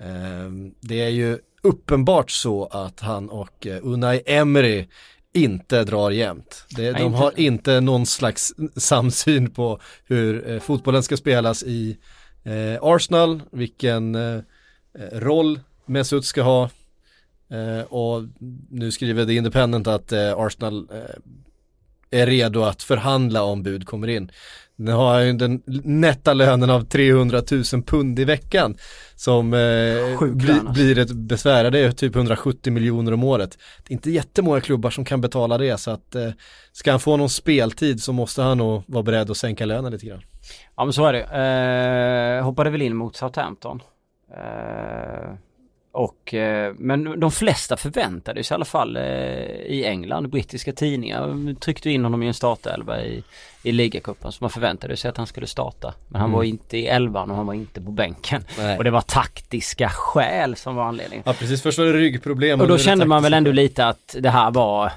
A: Eh, det är ju uppenbart så att han och eh, Unai Emery inte drar jämnt.
B: Nej,
A: de
B: inte.
A: har inte någon slags samsyn på hur eh, fotbollen ska spelas i eh, Arsenal, vilken eh, eh, roll Mesut ska ha. Eh, och nu skriver The Independent att eh, Arsenal eh, är redo att förhandla om bud kommer in. Nu har ju den nätta lönen av 300 000 pund i veckan som eh, bli,
B: alltså.
A: blir ett besvär. Det är typ 170 miljoner om året. Det är inte jättemånga klubbar som kan betala det så att eh, ska han få någon speltid så måste han nog vara beredd att sänka lönen lite grann.
B: Ja men så är det. Eh, hoppade väl in mot Southampton. Eh, och, eh, men de flesta förväntade sig i alla fall eh, i England, brittiska tidningar tryckte in honom i en startelva i, i ligacupen. Så man förväntade sig att han skulle starta. Men han
A: Mm.
B: var inte i elvan och han var inte på bänken.
A: Nej.
B: Och det var taktiska skäl som var anledningen.
A: Ja precis, först var det ryggproblem.
B: Och då kände man väl ändå lite att det här var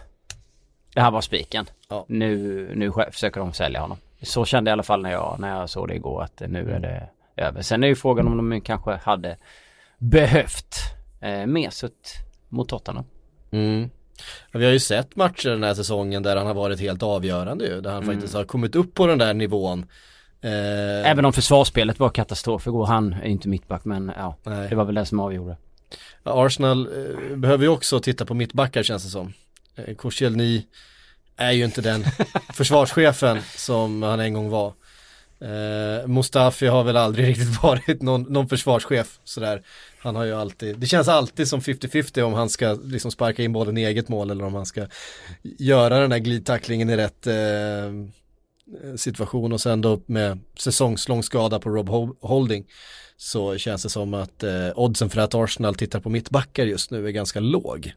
B: Det här var spiken.
A: Ja.
B: Nu, nu försöker de sälja honom. Så kände jag i alla fall när jag, när jag såg det igår att nu är det över. Sen är ju frågan om de kanske hade behövt eh, Mesut mot Tottenham.
A: Mm. Ja, vi har ju sett matcher den här säsongen där han har varit helt avgörande ju, där han
B: Mm.
A: faktiskt har kommit upp på den där nivån. Eh,
B: Även om försvarsspelet var katastrof igår. Han är inte mittback men ja,
A: nej.
B: det var väl det som avgjorde.
A: Ja, Arsenal eh, behöver ju också titta på mittbackar känns det som. Eh, Koscielny är ju inte den försvarschefen som han en gång var. Eh, Mustafi har väl aldrig riktigt varit någon, någon försvarschef sådär. Han har ju alltid, det känns alltid som 50-50 om han ska liksom sparka in bollen i eget mål eller om han ska göra den här glidtacklingen i rätt eh, situation och sen då med säsongslång skada på Rob Holding så känns det som att eh, oddsen för att Arsenal tittar på mittbackar just nu är ganska låg.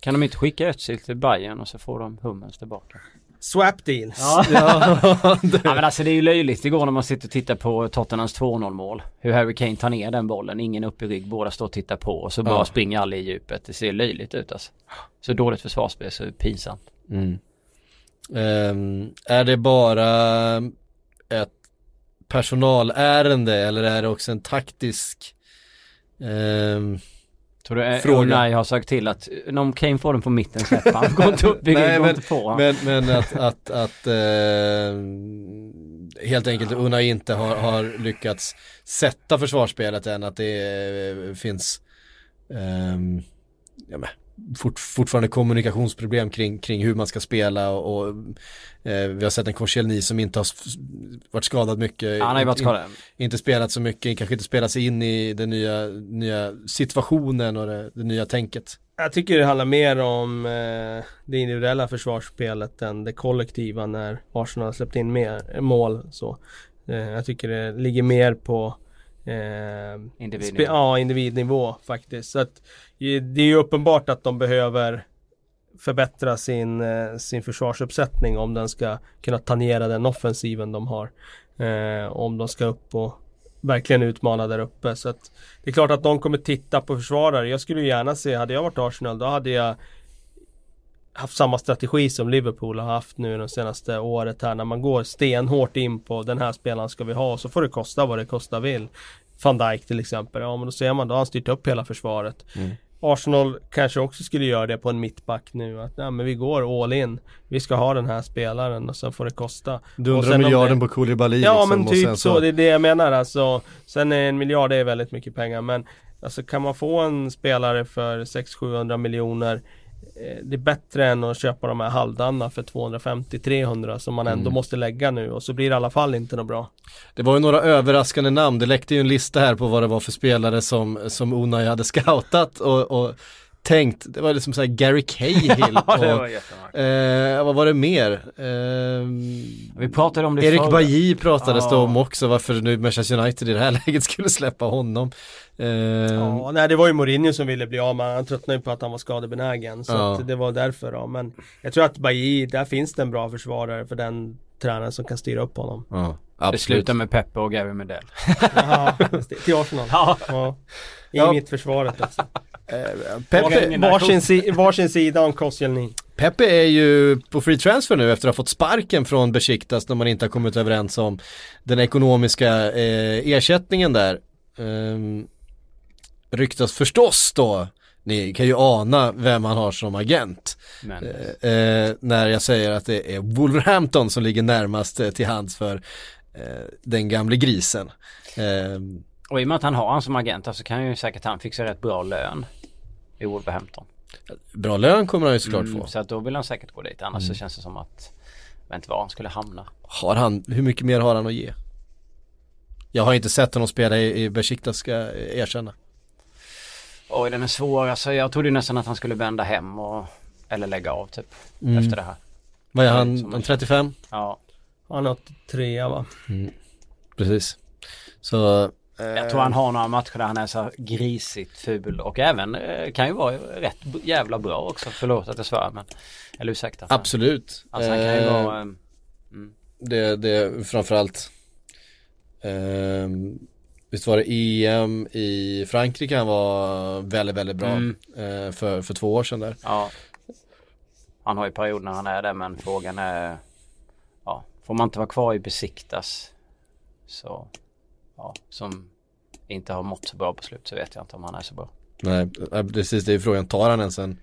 B: Kan de inte skicka Özil till Bayern och så får de Hummels tillbaka?
C: Swap deals.
B: Ja.
A: Ja,
B: men alltså det är ju löjligt igår när man sitter och tittar på Tottenhams 2-0 mål. Hur Harry Kane tar ner den bollen, ingen upp i rygg, båda står och tittar på och så bara
A: Ja.
B: springer alla i djupet. Det ser löjligt ut alltså. Så dåligt försvarsspel så pinsamt.
A: mm. Ehm, är det bara ett personalärende eller är det också en taktisk ehm,
B: Tror du eh,
A: Fråga.
B: Unai har sagt till att eh, om Kane får den på mitten släpper han. Går inte upp
A: Nej, men-
B: inte på.
A: Men, men att, att, att eh, helt enkelt Unai inte har, har lyckats sätta försvarsspelet än att det eh, finns ehm, ja, men, fort, fortfarande kommunikationsproblem kring, kring hur man ska spela och, och eh, vi har sett en Korselny som inte har varit skadad mycket.
B: Han har ju varit
A: In-
B: skadad.
A: inte spelat så mycket, kanske inte spelat sig in i den nya, nya situationen och det, det nya tänket.
C: Jag tycker det handlar mer om eh, det individuella försvarsspelet än det kollektiva när Arsenal har släppt in mer mål. Så. Eh, jag tycker det ligger mer på eh,
B: Individnivå.
C: ja, individnivå faktiskt. Så att, eh, det är ju uppenbart att de behöver förbättra sin, eh, sin försvarsuppsättning om den ska kunna tangera den offensiven de har. Eh, om de ska upp och verkligen utmana där uppe. Så att det är klart att de kommer titta på försvarare. Jag skulle ju gärna se, hade jag varit Arsenal, då hade jag haft samma strategi som Liverpool har haft nu de senaste året här när man går stenhårt in på den här spelaren ska vi ha och så får det kosta vad det kosta vill. Van Dijk till exempel, ja men då ser man, då har han styrt upp hela försvaret. Mm. Arsenal kanske också skulle göra det på en mittback nu att ja, men vi går all in. Vi ska ha den här spelaren och sen får det kosta. Sen om
A: miljarden
C: det-
A: på Koulibaly
C: Ja
A: liksom,
C: men typ
A: sen
C: så, det är det jag menar alltså. Sen är en miljard det är väldigt mycket pengar men Alltså kan man få en spelare för 600-700 miljoner Det är bättre än att köpa de här halvdana för 250-300 som man ändå
A: Mm.
C: måste lägga nu och så blir det i alla fall inte något bra.
A: Det var ju några överraskande namn, det läckte ju en lista här på vad det var för spelare som, som Unai hade scoutat och, och tänkt, det var liksom såhär Gary Cahill
B: Ja, det
A: och,
B: var
A: eh, vad var det mer? Ehm,
B: Vi pratade om det
A: Erik
B: förra.
A: Bailly pratades det
B: Ja.
A: om också, varför nu Manchester United i det här läget skulle släppa honom. Ehm,
C: Ja, nej det var ju Mourinho som ville bli av med Han tröttnade ju på att han var skadebenägen så
A: Ja.
C: att det var därför då. Men jag tror att Bailly, där finns det en bra försvarare för den tränaren som kan styra upp honom.
A: Ja,
B: Det
A: absolut.
B: slutar med Peppe och Gary Medell.
C: Det. till Arsenal.
B: Ja.
C: Ja. I
A: Ja.
C: mittförsvaret också.
A: Pepe,
B: Ingen
C: Varsin, si, varsin sida om Koscielny.
A: Pepe är ju på free transfer nu efter att ha fått sparken från Besiktas när man inte har kommit överens om den ekonomiska eh, ersättningen där. Ehm, ryktas förstås då, ni kan ju ana vem han har som agent.
B: Men
A: Eh, eh, när jag säger att det är Wolverhampton som ligger närmast eh, till hands för eh, den gamle grisen. Ehm,
B: Och i och med att han har han som agent så kan ju säkert han fixa rätt bra lön i Wolverhampton.
A: bra lön kommer han ju såklart
B: Mm,
A: få.
B: så att då vill han säkert gå dit. Annars så känns det som att jag vet inte var han skulle hamna.
A: Har han, hur mycket mer har han att ge? Jag har inte sett honom spela i, i Besiktas ska jag erkänna.
B: Oj den är svår alltså. Jag trodde ju nästan att han skulle vända hem och eller lägga av typ
A: Mm.
B: efter det här.
A: Vad är han, han 35?
B: Ja.
C: Han har trea va?
A: Precis. Så,
B: Jag tror han har några matcher där han är så grisigt ful och även eh, kan ju vara rätt jävla bra också. Förlåt att jag svär men eller ursäkta.
A: Absolut.
B: Alltså han kan ju
A: Eh,
B: vara eh,
A: det, det framförallt ehm, Visst var det EM i Frankrike han var väldigt, väldigt bra
B: Mm.
A: eh, för, för två år sedan där.
B: Ja. Han har ju perioder när han är där men frågan är Ja, får man inte vara kvar i Besiktas så Ja, som inte har mått så bra på slut så vet jag inte om han är så bra.
A: Nej, precis det är frågan. Tar han ens en,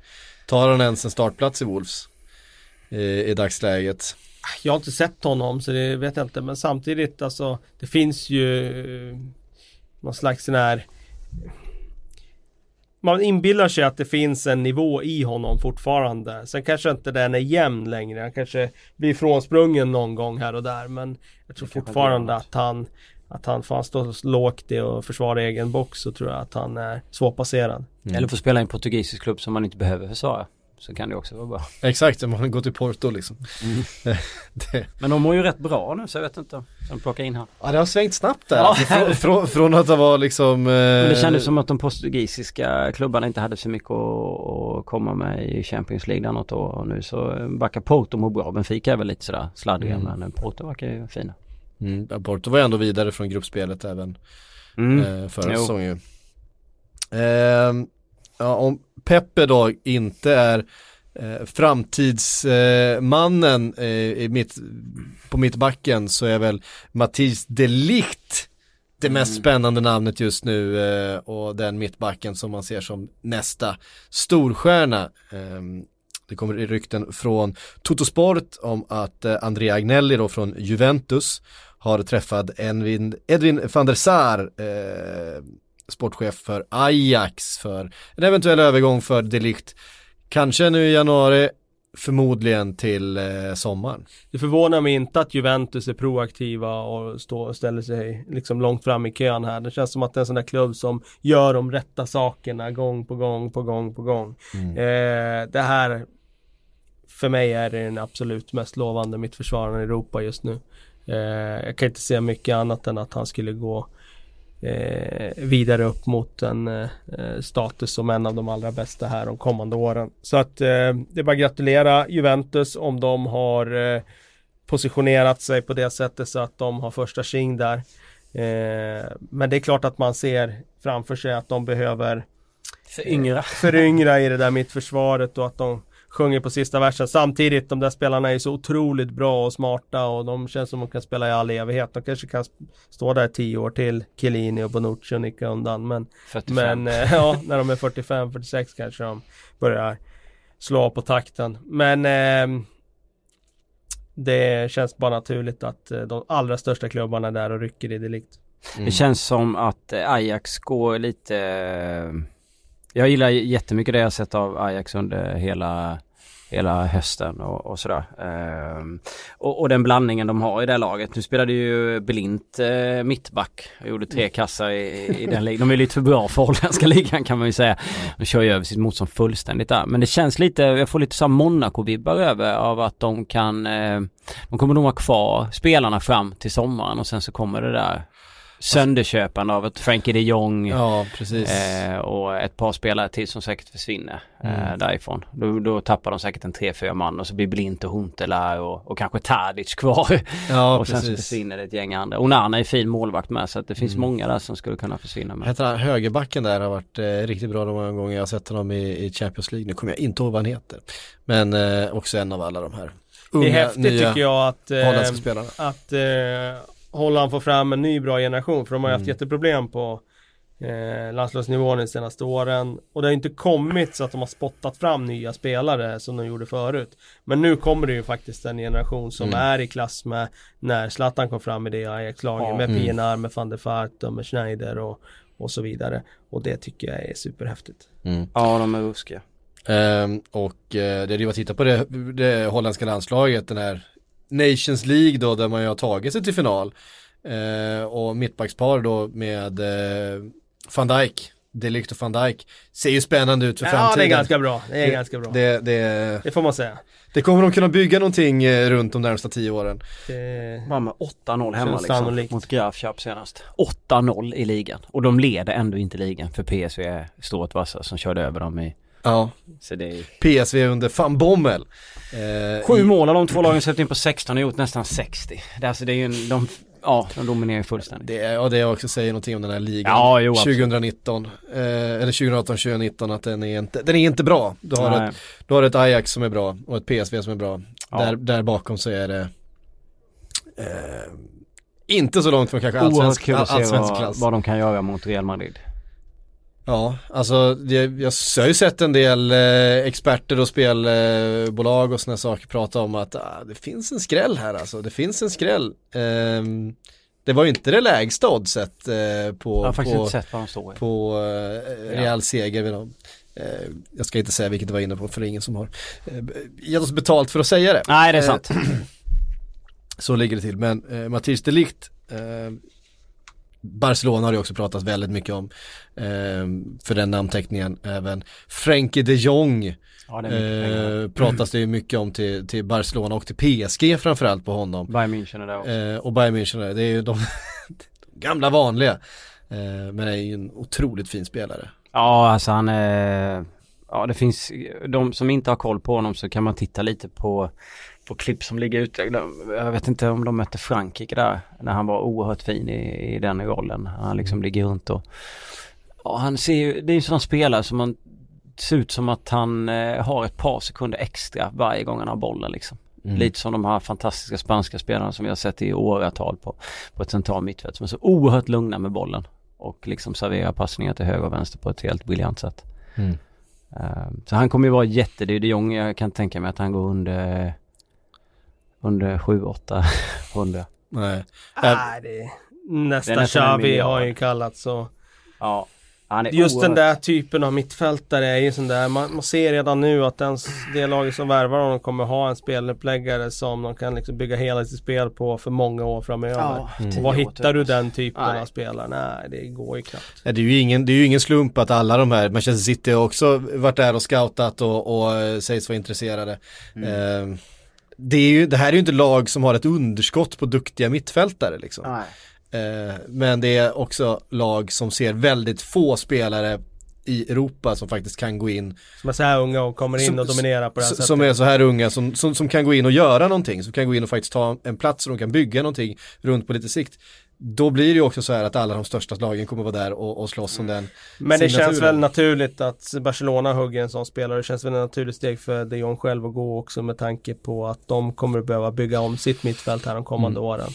A: tar han ens en startplats i Wolves? I, i dagsläget.
C: Jag har inte sett honom så det vet jag inte men samtidigt alltså Det finns ju eh, Någon slags sån här Man inbillar sig att det finns en nivå i honom fortfarande Sen kanske inte den är jämn längre Han kanske blir frånsprungen någon gång här och där men Jag tror fortfarande att han Att han får han stå lågt i och försvara egen box så tror jag att han är svårpasserad
B: Eller får spela i en portugisisk klubb som man inte behöver försvara. Så kan det också vara bra.
A: Exakt, om han går till Porto liksom. det,
B: Men de mår ju rätt bra nu så jag vet inte. De plockar in han.
A: ja, det har svängt snabbt där.
B: Ja.
A: Från, från, från att det var liksom... Eh,
B: Men det kändes som att de portugisiska klubbarna inte hade så mycket att, att komma med i Champions League där något år. Och nu så verkar Porto må bra. Benfica är väl lite sådär sladdriga
A: Mm.
B: men Porto verkar ju fina.
A: Mm, Porto var ju ändå vidare från gruppspelet även eh, förra säsongen. Ehm, ja, om Peppe då inte är eh, framtidsmannen eh, mitt, på mittbacken så är väl Matthijs de Ligt det mest
B: Mm.
A: spännande namnet just nu eh, och den mittbacken som man ser som nästa storstjärna. Ehm, det kommer rykten från Totosport om att eh, Andrea Agnelli då från Juventus har träffat Edwin, Edwin van der Sar, eh, sportchef för Ajax för en eventuell övergång för Delict. Kanske nu i januari, förmodligen till eh, sommaren.
C: Det förvånar mig inte att Juventus är proaktiva och och ställer sig liksom långt fram i kön här. Det känns som att det är en sån där klubb som gör de rätta sakerna gång på gång på gång på gång. Eh, det här för mig är det den absolut mest lovande mittförsvararen i Europa just nu. Eh, jag kan inte se mycket annat än att han skulle gå eh, vidare upp mot en eh, status som en av de allra bästa här de kommande åren. Så att eh, det är bara att gratulera Juventus om de har eh, positionerat sig på det sättet så att de har första tjing där. Eh, men det är klart att man ser framför sig att de behöver
B: För yngre.
C: föryngra i det där mittförsvaret och att de sjunger på sista versen. Samtidigt, de där spelarna är så otroligt bra och smarta och de känns som de kan spela i all evighet. De kanske kan stå där tio år till, Chiellini och Bonucci och nicka undan. Men,
B: 45.
C: men eh, ja, när de är 45-46 kanske de börjar slå på takten. Men ehm, det känns bara naturligt att eh, de allra största klubbarna är där och rycker i det likt.
B: Det känns som att eh, Ajax går lite... Jag gillar jättemycket det jag sett av Ajax under hela, hela hösten och, och sådär. Ehm, och, och den blandningen de har i det laget. Nu spelade ju Blint eh, mittback och gjorde tre kassar i, i den ligan. De är lite för bra för holländska ligan kan man ju säga. De kör ju över sitt motstånd fullständigt där. Men det känns lite, jag får lite så Monaco-vibbar över av att de kan, eh, de kommer nog vara kvar spelarna fram till sommaren och sen så kommer det där sönderköpande av ett Frankie de Jong
A: Ja, precis.
B: eh, och ett par spelare till som säkert försvinner eh,
A: Mm.
B: därifrån. Då, då tappar de säkert en tre, fyra man och så blir Blint och Huntela och, och kanske Tadic kvar.
A: ja,
B: och sen så försvinner det ett gäng andra. Onana är fin målvakt med så att det finns
A: Mm.
B: många där som skulle kunna försvinna med.
A: Heter högerbacken där har varit eh, riktigt bra de många gånger jag har sett honom i, i Champions League. Nu kommer jag inte ihåg vad han heter. Men eh, också en av alla de här unga,
C: det är häftigt
A: nya
C: tycker jag att eh, att eh, Holland får fram en ny bra generation för de har ju haft
A: Mm.
C: jätteproblem på eh, landslagsnivån de senaste åren och det har inte kommit så att de har spottat fram nya spelare som de gjorde förut men nu kommer det ju faktiskt en generation som
A: Mm.
C: är i klass med när Zlatan kom fram i det Ajax-laget
B: Ja.
C: med
A: Mm.
C: Pienaar, med van der Vaart och med Schneider och, och så vidare och det tycker jag är superhäftigt
A: Mm.
B: Ja, de är ruskiga.
A: Ehm, och eh, det är ju att titta på det, det holländska landslaget, den här Nations League då, där man ju har tagit sig till final. Eh, och mittbackspar då med eh, Van Dijk, Delict och Van Dijk, ser ju spännande ut för
C: Ja
A: framtiden.
C: det är ganska bra, det är
A: Det-
C: ganska bra
A: Det, det,
C: Det får man säga
A: det kommer de kunna bygga någonting eh, runt de närmsta tio åren.
C: det,
B: med 8-0 hemma liksom.
C: sannolikt.
B: Mot Grafköp senast. 8-0 i ligan. Och de leder ändå inte ligan för PSV är stort vassa som körde över dem i...
A: Ja,
B: Så det är...
A: PSV under van Bommel. Eh,
B: Sju mål har de två lagen släppt in på 16 och gjort nästan 60. Det, är alltså, det är ju en, de, ja, de dominerar ju fullständigt.
A: Det ja, det också säger någonting om den här ligan.
B: Ja, jo, absolut.
A: 2019, eh, eller 2018-2019 att den är inte, den är inte bra. Du har,
B: Nej.
A: ett, du har ett Ajax som är bra och ett PSV som är bra.
B: Ja.
A: Där, där bakom så är det eh, inte så långt från kanske
B: Oerhört
A: allsvensk,
B: kul att se
A: allsvensk
B: vad,
A: klass.
B: vad de kan göra mot Real Madrid.
A: Ja, alltså det, jag har ju sett en del eh, experter och spelbolag och sådana saker prata om att ah, det finns en skräll här alltså. Det finns en skräll. Ehm, det var ju inte det lägsta oddset eh, på, på, på eh, Real seger vid dem. Eh, jag ska inte säga vilket det var inne på för det är ingen som har eh, gett oss betalt för att säga det.
B: Nej, det är
A: Eh,
B: sant.
A: Så ligger det till. Men eh, Mattias de Ligt, eh, Barcelona har det också pratat väldigt mycket om. Eh, för den namnteckningen även. Frenkie de Jong
B: Ja, det är
A: eh, pratas det ju mycket om till, till Barcelona och till PSG framförallt på honom.
B: Bayern München är där också.
A: Eh, och Bayern München, det är ju de, de gamla vanliga. Eh, men är ju en otroligt fin spelare.
B: Ja, alltså han är... Ja, det finns... De som inte har koll på honom så kan man titta lite på, på klipp som ligger ute. Jag vet inte om de mötte Frankrike där. När han var oerhört fin i, i den rollen. Han liksom ligger runt och... Ja, han ser ju... Det är ju en sån spelare som man... Ser ut som att han eh, har ett par sekunder extra varje gång han har bollen liksom.
A: Mm.
B: Lite som de här fantastiska spanska spelarna som vi har sett i åratal på, på ett central mittfält som är så oerhört lugna med bollen. Och liksom serverar passningar till höger och vänster på ett helt briljant sätt.
A: Mm.
B: Eh, Så han kommer ju vara jätte, det är de Jong, jag kan tänka mig att han går under under 7-8 100.
A: Nej.
C: Det, nästa
B: Det en
C: Xavi har ju kallats så
B: Ja. Han är
C: Just den
B: oerhört-
C: där typen av mittfältare är ju sån där, man, man ser redan nu att den, det laget som värvar honom kommer ha en speluppläggare som de kan liksom bygga hela sitt spel på för många år framöver.
B: Ja, tio
C: var hittar du
B: typ.
C: den typen
B: Nej.
C: av spelare? Nej, det går ju knappt.
A: Det, är ju ingen, det är ju ingen slump att alla de här, Manchester City har också varit där och scoutat och, och eh, sägs vara intresserade. Eh, det, är ju, det här är ju inte lag som har ett underskott på duktiga mittfältare liksom.
B: Nej.
A: Eh, men det är också lag som ser väldigt få spelare i Europa som faktiskt kan gå in
C: Som är så här unga och kommer in
A: Som-
C: och dominerar på det här sättet.
A: Som är så här unga, som, som, som kan gå in och göra någonting, som kan gå in och faktiskt ta en plats så de kan bygga någonting runt på lite sikt. Då blir det ju också så här att alla de största lagen kommer vara där och, och slåss om den.
C: Men det känns väl naturligt att Barcelona hugger en sån spelare. Det känns väl ett naturligt steg för de Jong själv att gå också med tanke på att de kommer att behöva bygga om sitt mittfält här de kommande
A: Mm.
C: åren.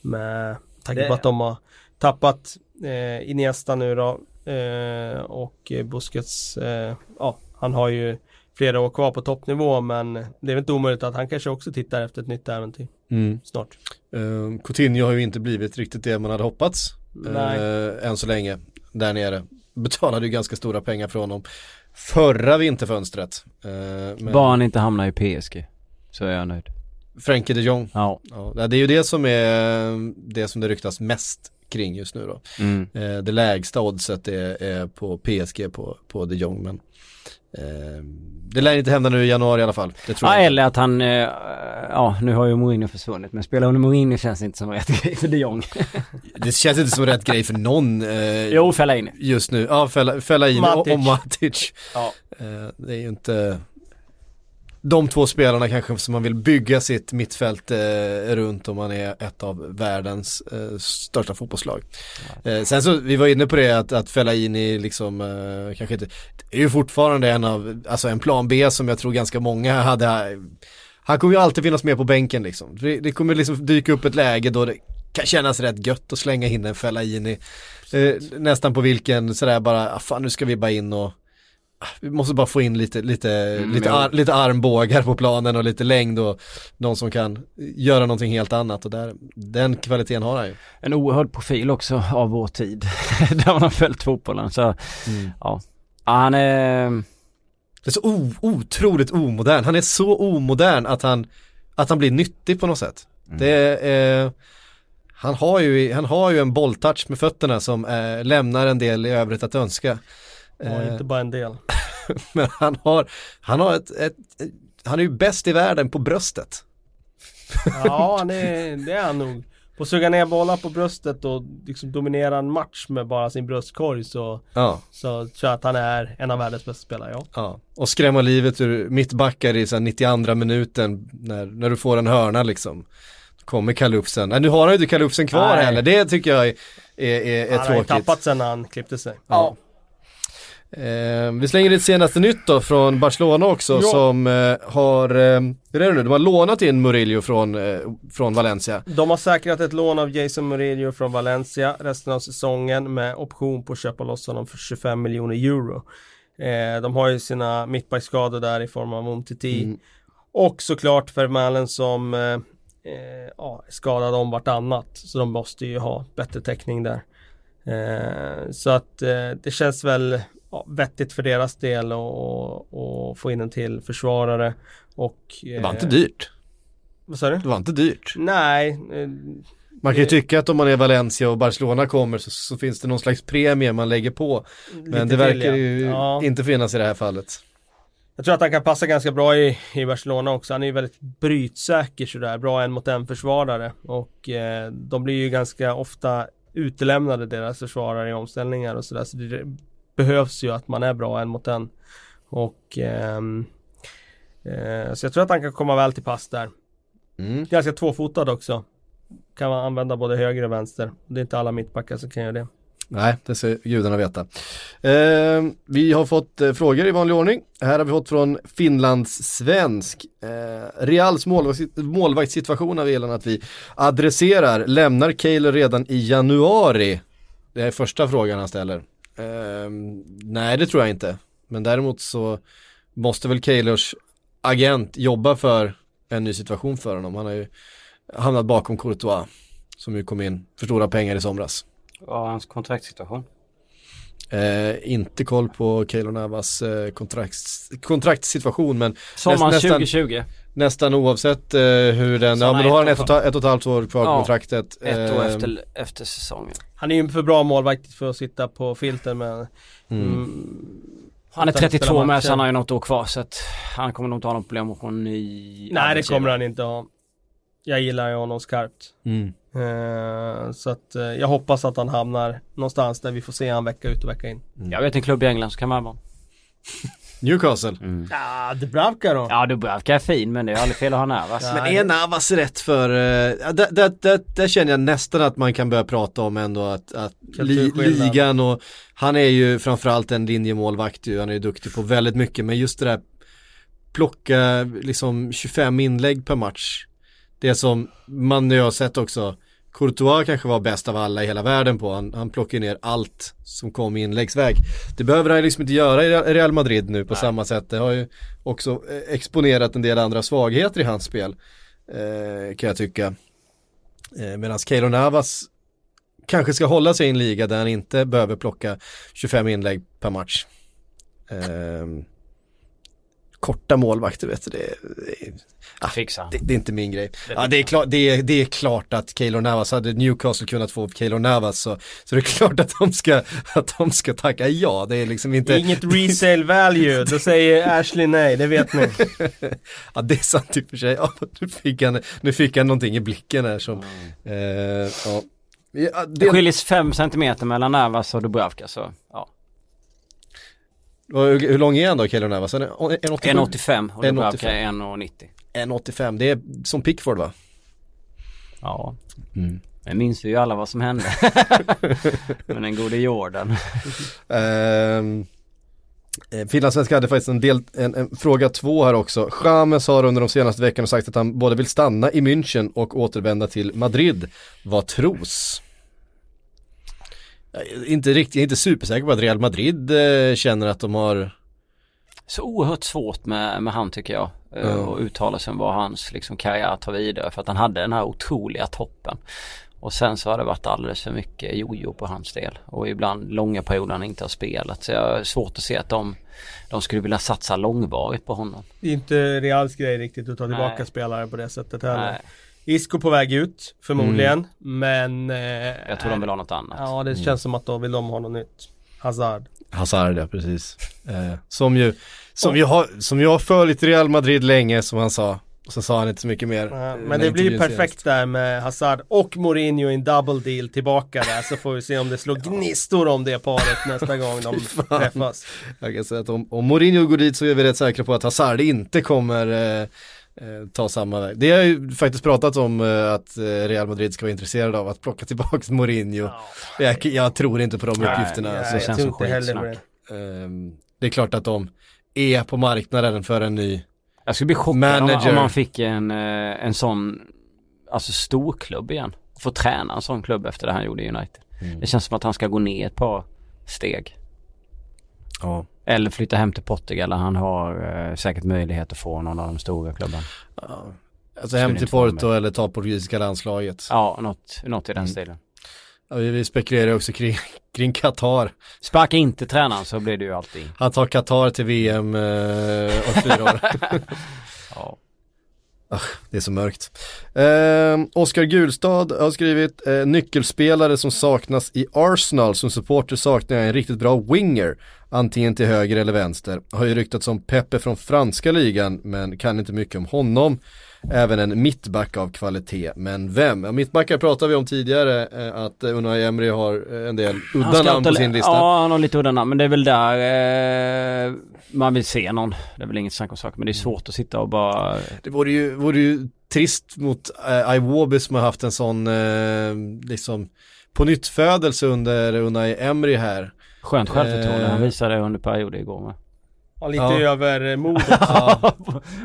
C: Med tanke
B: Det-
C: på att de har tappat eh, Iniesta nu då eh, och eh, Busquets, eh, ja han har ju flera år kvar på toppnivå men det är väl inte omöjligt att han kanske också tittar efter ett nytt äventyr snart.
A: Uh, Coutinho har ju inte blivit riktigt det man hade hoppats
C: Nej.
A: eh, än så länge där nere. Betalade ju ganska stora pengar från honom förra vinterfönstret. Uh, men
B: Bara han inte hamnar i PSG. Så är jag nöjd.
A: Frenkie de Jong.
B: Ja.
A: Ja, det är ju det som är det som det ryktas mest kring just nu då.
B: Mm.
A: Eh, det lägsta oddset är, är på PSG på, på de Jong men eh, det lär inte hända nu i januari i alla fall. Det tror
B: Ja,
A: jag
B: eller att han, eh, ja nu har ju Mourinho försvunnit men spelar under Mourinho känns inte som rätt grej för de Jong.
A: Det känns inte som rätt grej för någon eh,
B: jo, fälla in.
A: just nu. Ja, fälla, fälla in och,
C: Matic.
A: och Matic.
B: Ja.
A: Eh, det är ju inte de två spelarna kanske som man vill bygga sitt mittfält eh, runt om man är ett av världens eh, största fotbollslag. Eh, sen så, vi var inne på det att, att fälla in i liksom, eh, kanske inte, är ju fortfarande en av, alltså en plan B som jag tror ganska många hade, han kommer ju alltid finnas med på bänken liksom. Det, det kommer liksom dyka upp ett läge då det kan kännas rätt gött att slänga in en fälla in i, eh, nästan på vilken sådär bara, ah, fan nu ska vi bara in och vi måste bara få in lite, lite, lite,
D: ja.
A: ar, lite armbågar på planen och lite längd och någon som kan göra någonting helt annat och där, den kvaliteten har han ju.
B: En oerhörd profil också av vår tid. där man har följt fotbollen så, ja. ja. Han är,
A: Det är så o, otroligt omodern, han är så omodern att han, att han blir nyttig på något sätt. Det är, han, har ju, han har ju en bolltouch med fötterna som eh, lämnar en del i övrigt att önska. Eh,
C: inte bara en del.
A: Men han har, han har ett, ett, han är ju bäst i världen på bröstet.
C: Ja, det, det är han nog. På att suga ner bollar på bröstet och liksom dominera en match med bara sin bröstkorg så,
A: Ja,
C: så tror jag att han är en av världens bästa spelare, ja.
A: ja. Och skrämma livet ur mittbackar i så här 92 minuten när, när du får en hörna liksom. Då kommer kalufsen. Nej, nu har han ju inte kalufsen kvar
B: Nej.
A: heller. Det tycker jag är, är, är, är
C: han har ju
A: tråkigt.
C: tappat sen när han klippte sig.
A: Ja. Eh, vi slänger lite senaste nytt då från Barcelona också
C: Ja.
A: som eh, har, eh, hur är det nu, de har lånat in Murillo från, eh, från Valencia.
C: De har säkrat ett lån av Jason Murillo från Valencia resten av säsongen med option på att köpa loss honom för 25 miljoner euro. Eh, de har ju sina mittbackskador där i form av Umtiti.
A: Mm.
C: Och såklart Vermaelen som eh, ja, skadad om vartannat. Så de måste ju ha bättre täckning där. Eh, så att eh, det känns väl ja, vettigt för deras del att få in en till försvarare. Och,
A: Det var
C: eh,
A: inte dyrt.
C: Vad sa du?
A: Det var inte dyrt.
C: Nej, eh,
A: Man kan ju tycka att om man är Valencia och Barcelona kommer så, så finns det någon slags premie man lägger på. Men det verkar
C: till,
A: ju.
C: Ja.
A: inte finnas i det här fallet.
C: Jag tror att han kan passa ganska bra i, i Barcelona också. Han är ju väldigt brytsäker sådär, bra en mot en försvarare. Och eh, de blir ju ganska ofta utelämnade deras försvarare i omställningar och sådär. Så det behövs ju att man är bra en mot en. Och ehm, eh, Så jag tror att han kan komma väl till pass där.
A: Mm.
C: Ganska tvåfotad också. Kan man använda både höger och vänster. Det är inte alla mittbackar som kan göra det.
A: Nej, det ska gudarna veta. Eh, vi har fått eh, frågor i vanlig ordning. Här har vi fått från Finlands svensk. Eh, Reals målvakts- målvaktssituation har vi att vi adresserar. Lämnar Kaler redan i januari? Det är första frågan han ställer. Eh, nej, det tror jag inte. Men däremot så måste väl Kaylors agent jobba för en ny situation för honom. Han har ju hamnat bakom Courtois som ju kom in för stora pengar i somras.
B: är hans kontraktssituation?
A: Eh, inte koll på Keylor Navas eh, kontrakts, kontraktssituation men
B: Sommaren
A: nästan-
B: 2020.
A: Nästan oavsett eh, hur den, ja men då har han
B: ett
A: och, ett och ett halvt år kvar på
B: Ja,
A: kontraktet.
B: Ett år
A: Eh,
B: efter, efter säsongen.
C: Han är ju för bra målvakt för att sitta på filten med
A: mm.
C: mm,
B: Han är
C: Utan att
B: 32
C: spela
B: med så han har ju något år kvar så att han kommer nog inte ha något problem att få en ny
C: Nej det kommer han inte ha. Jag gillar ju honom skarpt.
A: Mm.
C: Eh, så att eh, jag hoppas att han hamnar någonstans där vi får se han vecka ut och vecka in.
B: Jag vet en klubb i England som kan värva honom.
A: Newcastle.
C: Ja, Dubravka då?
B: Ja Dubravka är fin men det är aldrig fel att ha Navas.
A: Men är Navas rätt för, ja, där, där, där, där känner jag nästan att man kan börja prata om ändå att, att li, ligan och han är ju framförallt en linjemålvakt ju, han är ju duktig på väldigt mycket men just det där plocka liksom 25 inlägg per match. Det som man nu har sett också, Courtois kanske var bäst av alla i hela världen på, han, han plockar ner allt som kom i inläggsväg. Det behöver han liksom inte göra i Real Madrid nu på samma sätt, det har ju också eh, exponerat en del andra svagheter i hans spel. Eh, kan jag tycka. Eh, Medan Keylor Navas kanske ska hålla sig i en liga där han inte behöver plocka 25 inlägg per match. Eh, korta målvakter vet du, det, det, ah,
B: Fixa.
A: det, det är inte min grej. Ja, det, är klart, det, är, det är klart att Keylor Navas, hade Newcastle kunnat få Keylor Navas så, så det är klart att de ska, att de ska tacka ja. Det är liksom inte,
C: Inget resale value, då säger Ashley nej, det vet ni.
A: ja det är sant i och för sig. Ja, nu, fick han, nu fick han någonting i blicken här som, eh, ja. Ja,
B: Det
A: det,
B: skiljer 5 cm mellan Navas och Dubravka så ja.
A: Hur, hur lång är han då Keylor Navas? Han är 1,87?
B: 1,85 och Dubravka
A: 1,85.
B: är 1,90.
A: 1,85, det är som Pickford va?
B: Ja.
A: Mm.
B: Men minns vi ju alla vad som hände. Men den gode Jordan.
A: Ehm, eh, Finlandssvenska hade faktiskt en, del, en, en fråga två här också. James har under de senaste veckorna sagt att han både vill stanna i München och återvända till Madrid. Vad tros? Är inte riktigt, jag är inte supersäker på att Real Madrid eh, känner att de har
B: Så oerhört svårt med, med han tycker jag.
A: Ja.
B: Ja. Och uttala sig om vad hans liksom, karriär tar vidare. För att han hade den här otroliga toppen. Och sen så har det varit alldeles för mycket jojo på hans del. Och ibland långa perioder han inte har spelat. Så jag har svårt att se att de, de skulle vilja satsa långvarigt på honom.
C: Det är inte Reals grej riktigt att ta tillbaka
B: Nej.
C: spelare på det sättet heller.
B: Nej,
C: Isco på väg ut, förmodligen. Men... Eh,
B: jag tror de vill ha något annat.
C: Ja, det känns som att då vill de ha något nytt. Hazard.
A: Hazard, ja precis. Eh, som ju, som ju har, som ju har följt Real Madrid länge som han sa. Och så sa han inte så mycket mer.
C: Ja,
A: eh,
C: men det blir perfekt där med Hazard och Mourinho i en double deal tillbaka där. Så får vi se om det slår gnistor om det paret nästa gång de träffas.
A: Jag kan säga att om, om Mourinho går dit så är vi rätt säkra på att Hazard inte kommer eh, ta samma väg. Det har ju faktiskt pratat om eh, att eh, Real Madrid ska vara intresserade av att plocka tillbaka Mourinho. Jag, jag tror inte på de
B: Nej,
A: uppgifterna.
B: nej.
A: alltså.
B: det känns
C: tror
B: som
C: inte heller på det.
A: Ehm, det är klart att de är på marknaden för en ny.
B: Jag skulle bli chockad om,
A: Manager.
B: om man fick en, eh, en sån, alltså storklubb igen. Få träna en sån klubb efter det han gjorde i United. Det känns som att han ska gå ner ett par steg.
A: Ja.
B: Eller flytta hem till Portugal där han har eh, säkert möjlighet att få någon av de stora klubbarna.
A: Alltså hem till Porto eller ta portugisiska landslaget.
B: Ja, något, något i den
A: Mm.
B: stilen.
A: Ja, vi, vi spekulerar också kring, kring Qatar.
B: Sparka inte tränaren så blir det ju alltid.
A: Han tar Qatar till VM eh, om fyra år.
B: Ja.
A: Det är så mörkt. Eh, Oskar Gulstad har skrivit eh, nyckelspelare som saknas i Arsenal. Som supporter saknar jag en riktigt bra winger. Antingen till höger eller vänster. Har ju ryktats om Pepe från franska ligan men kan inte mycket om honom. Även en mittback av kvalitet. Men vem? Ja, mittbackar pratade vi om tidigare eh, att eh, Unai Emery har eh, en del udda namn på sin lista.
B: Ja, han har lite udda namn. Men det är väl där eh, man vill se någon. Det är väl inget snack om saker. Men det är svårt att sitta och bara...
A: Det vore ju, vore ju trist mot uh, Iwobi som har haft en sån eh, liksom på nytt födelse under Unai Emery här.
B: Skönt självförtroende.
A: Eh.
B: Han visade under perioder igår med.
C: Ja, lite
A: Ja.
C: över mod.
A: Ja,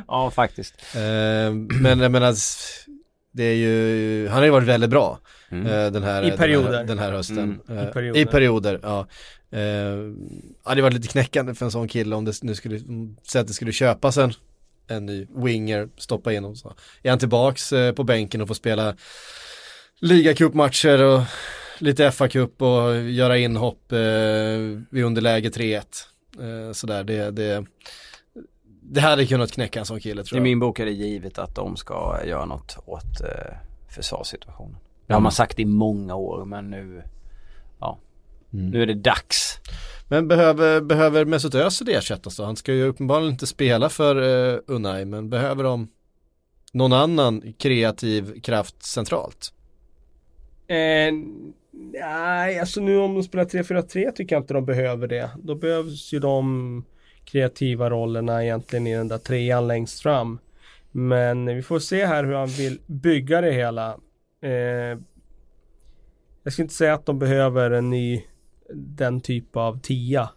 B: ja, faktiskt.
A: eh, men jag menar, det är ju, han har ju varit väldigt bra
B: Mm.
A: eh, den, här,
C: I perioder.
A: den, här, den här hösten.
B: Mm,
A: Eh,
C: i perioder.
A: I perioder, ja. Eh, ja, det var lite knäckande för en sån kille om det nu skulle, säga att det skulle köpas en, en ny winger, stoppa in och så. Är han tillbaks eh, på bänken och får spela ligacupmatcher och lite FA-cup och göra inhopp eh, vid underläge 3-1. Eh, sådär, det, det, det hade kunnat knäcka en sån kille tror
B: I
A: jag.
B: min bok är det givet att de ska göra något åt eh, försvarssituationen. Det har man sagt i många år men nu, ja,
A: Mm.
B: nu är det dags.
A: Men behöver, behöver Mesut Özil ersättas då? Han ska ju uppenbarligen inte spela för uh, Unai, men behöver de någon annan kreativ kraft centralt?
C: Eh, nej, alltså nu om de spelar 3-4-3 tycker jag inte de behöver det. Då behövs ju de kreativa rollerna egentligen i den där trean längst fram. Men vi får se här hur han vill bygga det hela. Eh, jag ska inte säga att de behöver en ny den typ av tia.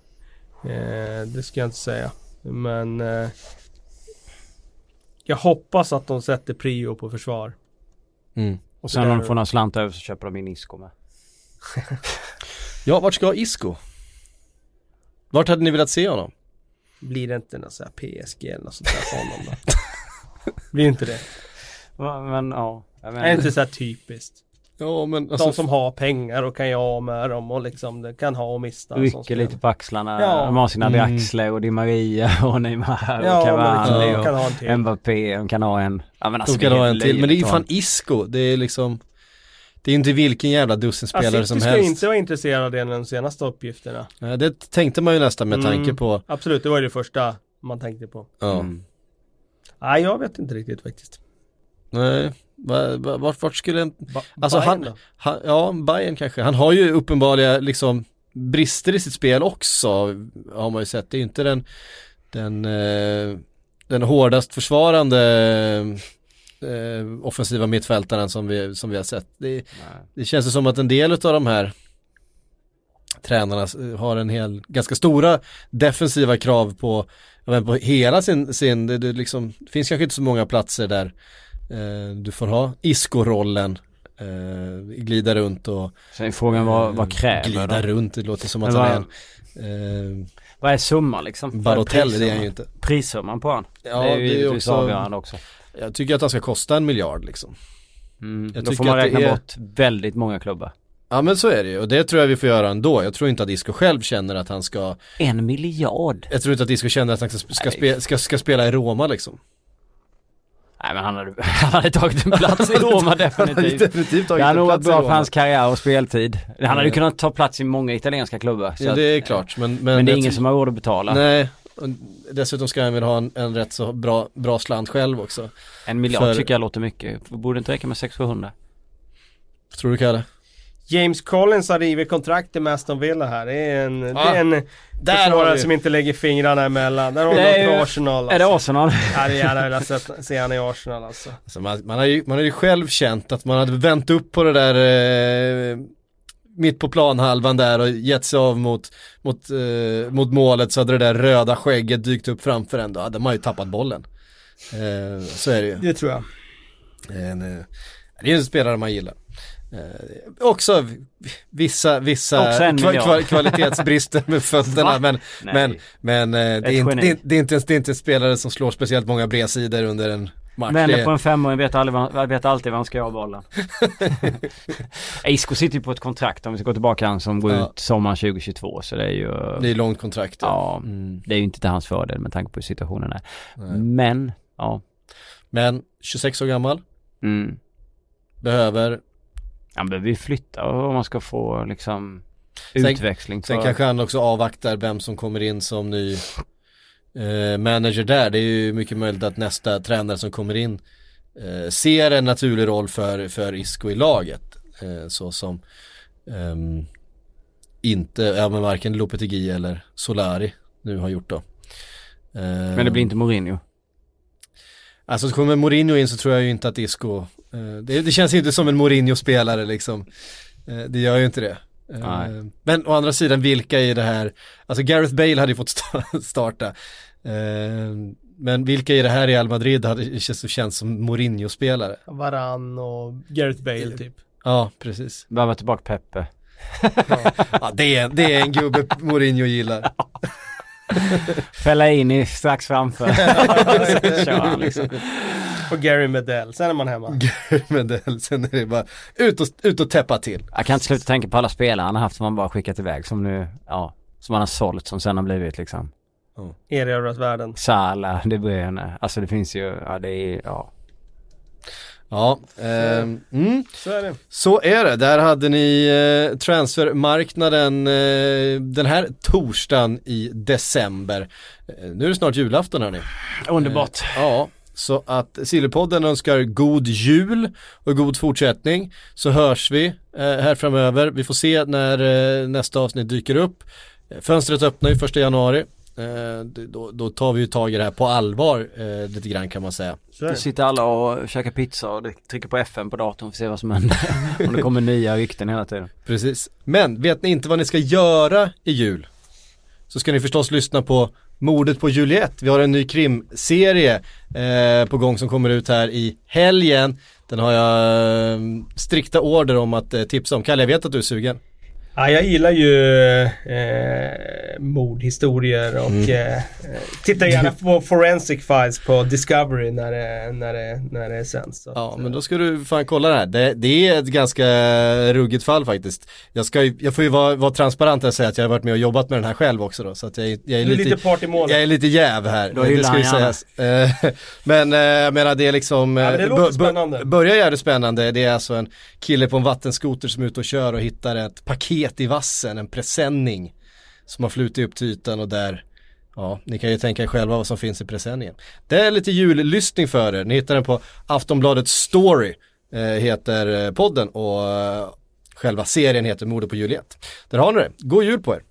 C: Eh, det ska jag inte säga. Men eh, jag hoppas att de sätter prio på försvar.
A: Mm.
B: Och sen om de får några slantar över så köper de in Isco med.
A: Ja, vart ska Isco? Vart hade ni velat se honom?
C: Blir det inte något så här PSG eller något sånt där för honom då? Blir inte det?
B: Men ja, jag
C: Är det inte så här typiskt?
A: Ja, men
C: De som har pengar och kan göra av med dem och liksom det kan ha och mista.
B: rycker lite på axlarna.
C: Ja.
B: De har sina
A: Mm.
B: Draxler och Di Maria och Neymar och
C: Ja, men liksom,
B: Cavani
C: de
B: och
C: till.
B: Mbappé. De kan ha en. Ja men alltså
A: de kan
B: det är
A: ha en till, men det är ju fan Isco. Det är liksom Det är inte vilken jävla dussinspelare som
C: ska
A: helst.
C: inte vara intresserad av det enligt de senaste uppgifterna.
A: Nej, det tänkte man ju nästan med tanke
C: Mm.
A: på
C: Absolut, det var ju det första man tänkte på.
A: Ja,
B: Mm.
C: Nej, jag vet inte riktigt faktiskt.
A: nej, va, va, vart, vart skulle en
C: Ba
A: Alltså
C: Bayern
A: han,
C: då?
A: han, ja Bayern kanske, han har ju uppenbarliga liksom brister i sitt spel också har man ju sett, det är ju inte den den, eh, den hårdast försvarande eh, offensiva mittfältaren som vi, som vi har sett. Det, det känns ju som att en del av de här tränarna eh, har en hel, ganska stora defensiva krav på, vet, på hela sin, sin det, det, liksom, det finns kanske inte så många platser där eh, du får ha Isco-rollen, eh, glida runt och
B: Sen frågan vad, vad
A: eh,
B: kräver
A: Glida
B: de?
A: runt, det låter som att
B: Men
A: han är en eh,
B: Vad är summan liksom?
A: Barotel, det är han ju inte.
B: Prissumman på han?
A: Ja,
B: det är ju
A: det är också-
B: avgörande också.
A: Jag tycker att han ska kosta en miljard liksom.
B: Mm.
A: Jag
B: Då får man räkna
A: är-
B: bort väldigt många klubbar.
A: Ja men så är det ju och det tror jag vi får göra ändå. Jag tror inte att Isco själv känner att han ska
B: En miljard?
A: Jag tror inte att Isco känner att han ska, ska, spe, ska, ska spela i Roma liksom.
B: Nej men han hade, han hade tagit en plats i Roma definitivt.
A: definitivt
B: Det hade nog varit bra för hans karriär och speltid. Han hade ju
A: Mm.
B: kunnat ta plats i många italienska klubbar. så
A: Ja, det är klart men, men,
B: Men det är ingen som har råd att betala.
A: Nej, och dessutom ska han väl ha en, en rätt så bra, bra slant själv också.
B: En miljard
A: För-
B: tycker jag låter mycket. Borde inte räcka med 600-700?
A: Tror du Kalle?
C: James Collins har rivit kontrakt med Aston Villa här. Det är en, det
A: Ja,
C: är en
A: där har
C: försvarare som inte lägger fingrarna emellan. Där har
B: Det
C: vi på Arsenal
B: Är det
C: alltså.
B: Arsenal?
C: Jag hade gärna velat se han i Arsenal alltså.
A: Alltså man, man, har ju, man har ju själv känt att man hade vänt upp på det där eh, mitt på planhalvan där och gett sig av mot, mot, eh, mot målet så hade det där röda skägget dykt upp framför en. Då hade man ju tappat bollen. Eh, så är det ju.
C: Det tror jag.
A: En, eh, det är en spelare man gillar. Eh, också vissa, vissa
B: Också en
A: kva,
B: miljard.
A: kva, kvalitetsbrister med fötterna men,
B: Nej.
A: men, men eh, det, är inte, det, är, det, är inte, det är inte en spelare som slår speciellt många bredsidor under en match.
B: Vänder
A: Det
B: på en femåring vet, aldrig, vet alltid vad han ska göra bollen. Isco sitter ju på ett kontrakt om vi ska gå tillbaka han som går
A: Ja.
B: ut sommaren 2022 så det är ju
A: det är långt kontrakt.
B: Ja,
A: Mm.
B: det är ju inte till hans fördel med tanke på hur situationen är.
A: Nej.
B: Men, ja.
A: Men 26 år gammal,
B: Mm.
A: behöver,
B: Han behöver ju flytta om man ska få liksom
A: Sen-
B: utväxling.
A: sen
B: för-
A: kanske han också avvaktar vem som kommer in som ny eh, manager där. Det är ju mycket möjligt att nästa tränare som kommer in eh, ser en naturlig roll för, för Isco i laget. Eh, så som ehm, inte, ja men varken Lopetegui eller Solari nu har gjort då. Eh,
B: Men det blir inte Mourinho.
A: Alltså så kommer Mourinho in så tror jag ju inte att Isco, eh, det, det känns ju inte som en Mourinho-spelare liksom. Eh, det gör ju inte det. Eh,
B: Nej.
A: men å andra sidan, vilka i det här, alltså Gareth Bale hade ju fått sta- starta. Eh, men vilka i det här Real Madrid hade känns, känns som Mourinho-spelare?
C: Varann och Gareth Bale typ.
A: Ja, precis.
B: Behöver tillbaka Peppe.
A: Ja, det, är, det är en gubbe Mourinho gillar.
B: Fälla in i strax framför. Kör han liksom.
C: Och Gary Medell, sen är man hemma.
A: Men det, sen är det bara ut och, ut och täppa till.
B: Jag kan inte sluta tänka på alla spelare han har haft som han bara skickat iväg som nu, ja, som han har sålt som sen har blivit liksom
C: Erövrat världen.
B: Salah, De Bruyne, alltså det finns ju, ja det är, ja.
A: Ja, ehm, mm.
C: Så är det.
A: Så är det, där hade ni eh, transfermarknaden eh, den här torsdagen i december. Eh, nu är det snart julafton hörni.
B: Underbart.
A: Eh, ja, så att Silverpodden önskar god jul och god fortsättning. Så hörs vi eh, här framöver. Vi får se när eh, nästa avsnitt dyker upp. Eh, Fönstret öppnar ju första januari. Eh, då, då tar vi ju tag i det här på allvar eh, lite grann kan man säga.
B: Då sitter alla och käkar pizza och trycker på FM på datorn för att se vad som händer. Om det kommer nya rykten hela tiden.
A: Precis. Men vet ni inte vad ni ska göra i jul? Så ska ni förstås lyssna på Mordet på Juliette. Vi har en ny krimserie eh, på gång som kommer ut här i helgen. Den har jag eh, strikta order om att eh, tipsa om. Kalle, jag vet att du är sugen.
C: Ja, jag gillar ju eh, mordhistorier och
A: Mm.
C: eh, eh, tittar gärna på Forensic Files på Discovery när det, när det, när det sänds. Så
A: Ja,
C: att,
A: men då ska du fan kolla det här. Det, det är ett ganska ruggigt fall faktiskt. Jag, ska, ju- jag får ju vara, vara transparent och säga att jag har varit med och jobbat med den här själv också då. Så att jag, är- jag är lite,
C: lite part i målet.
A: Jag är lite jäv här,
B: Då
A: det ska ju sägas. Eh, Men eh, jag menar det är liksom,
C: Ja, det
A: eh,
C: låter spännande.
A: börjar jävligt spännande. Det är alltså en kille på en vattenskoter som är ute och kör och hittar ett paket i vassen, en presenning. Som har flutit upp till ytan och där, ja, ni kan ju tänka er själva vad som finns i presenningen. Det är lite jullyssning för er, ni hittar den på Aftonbladet Story, eh, heter eh, podden och eh, själva serien heter Mordet på Juliet. Där har ni det, god jul på er!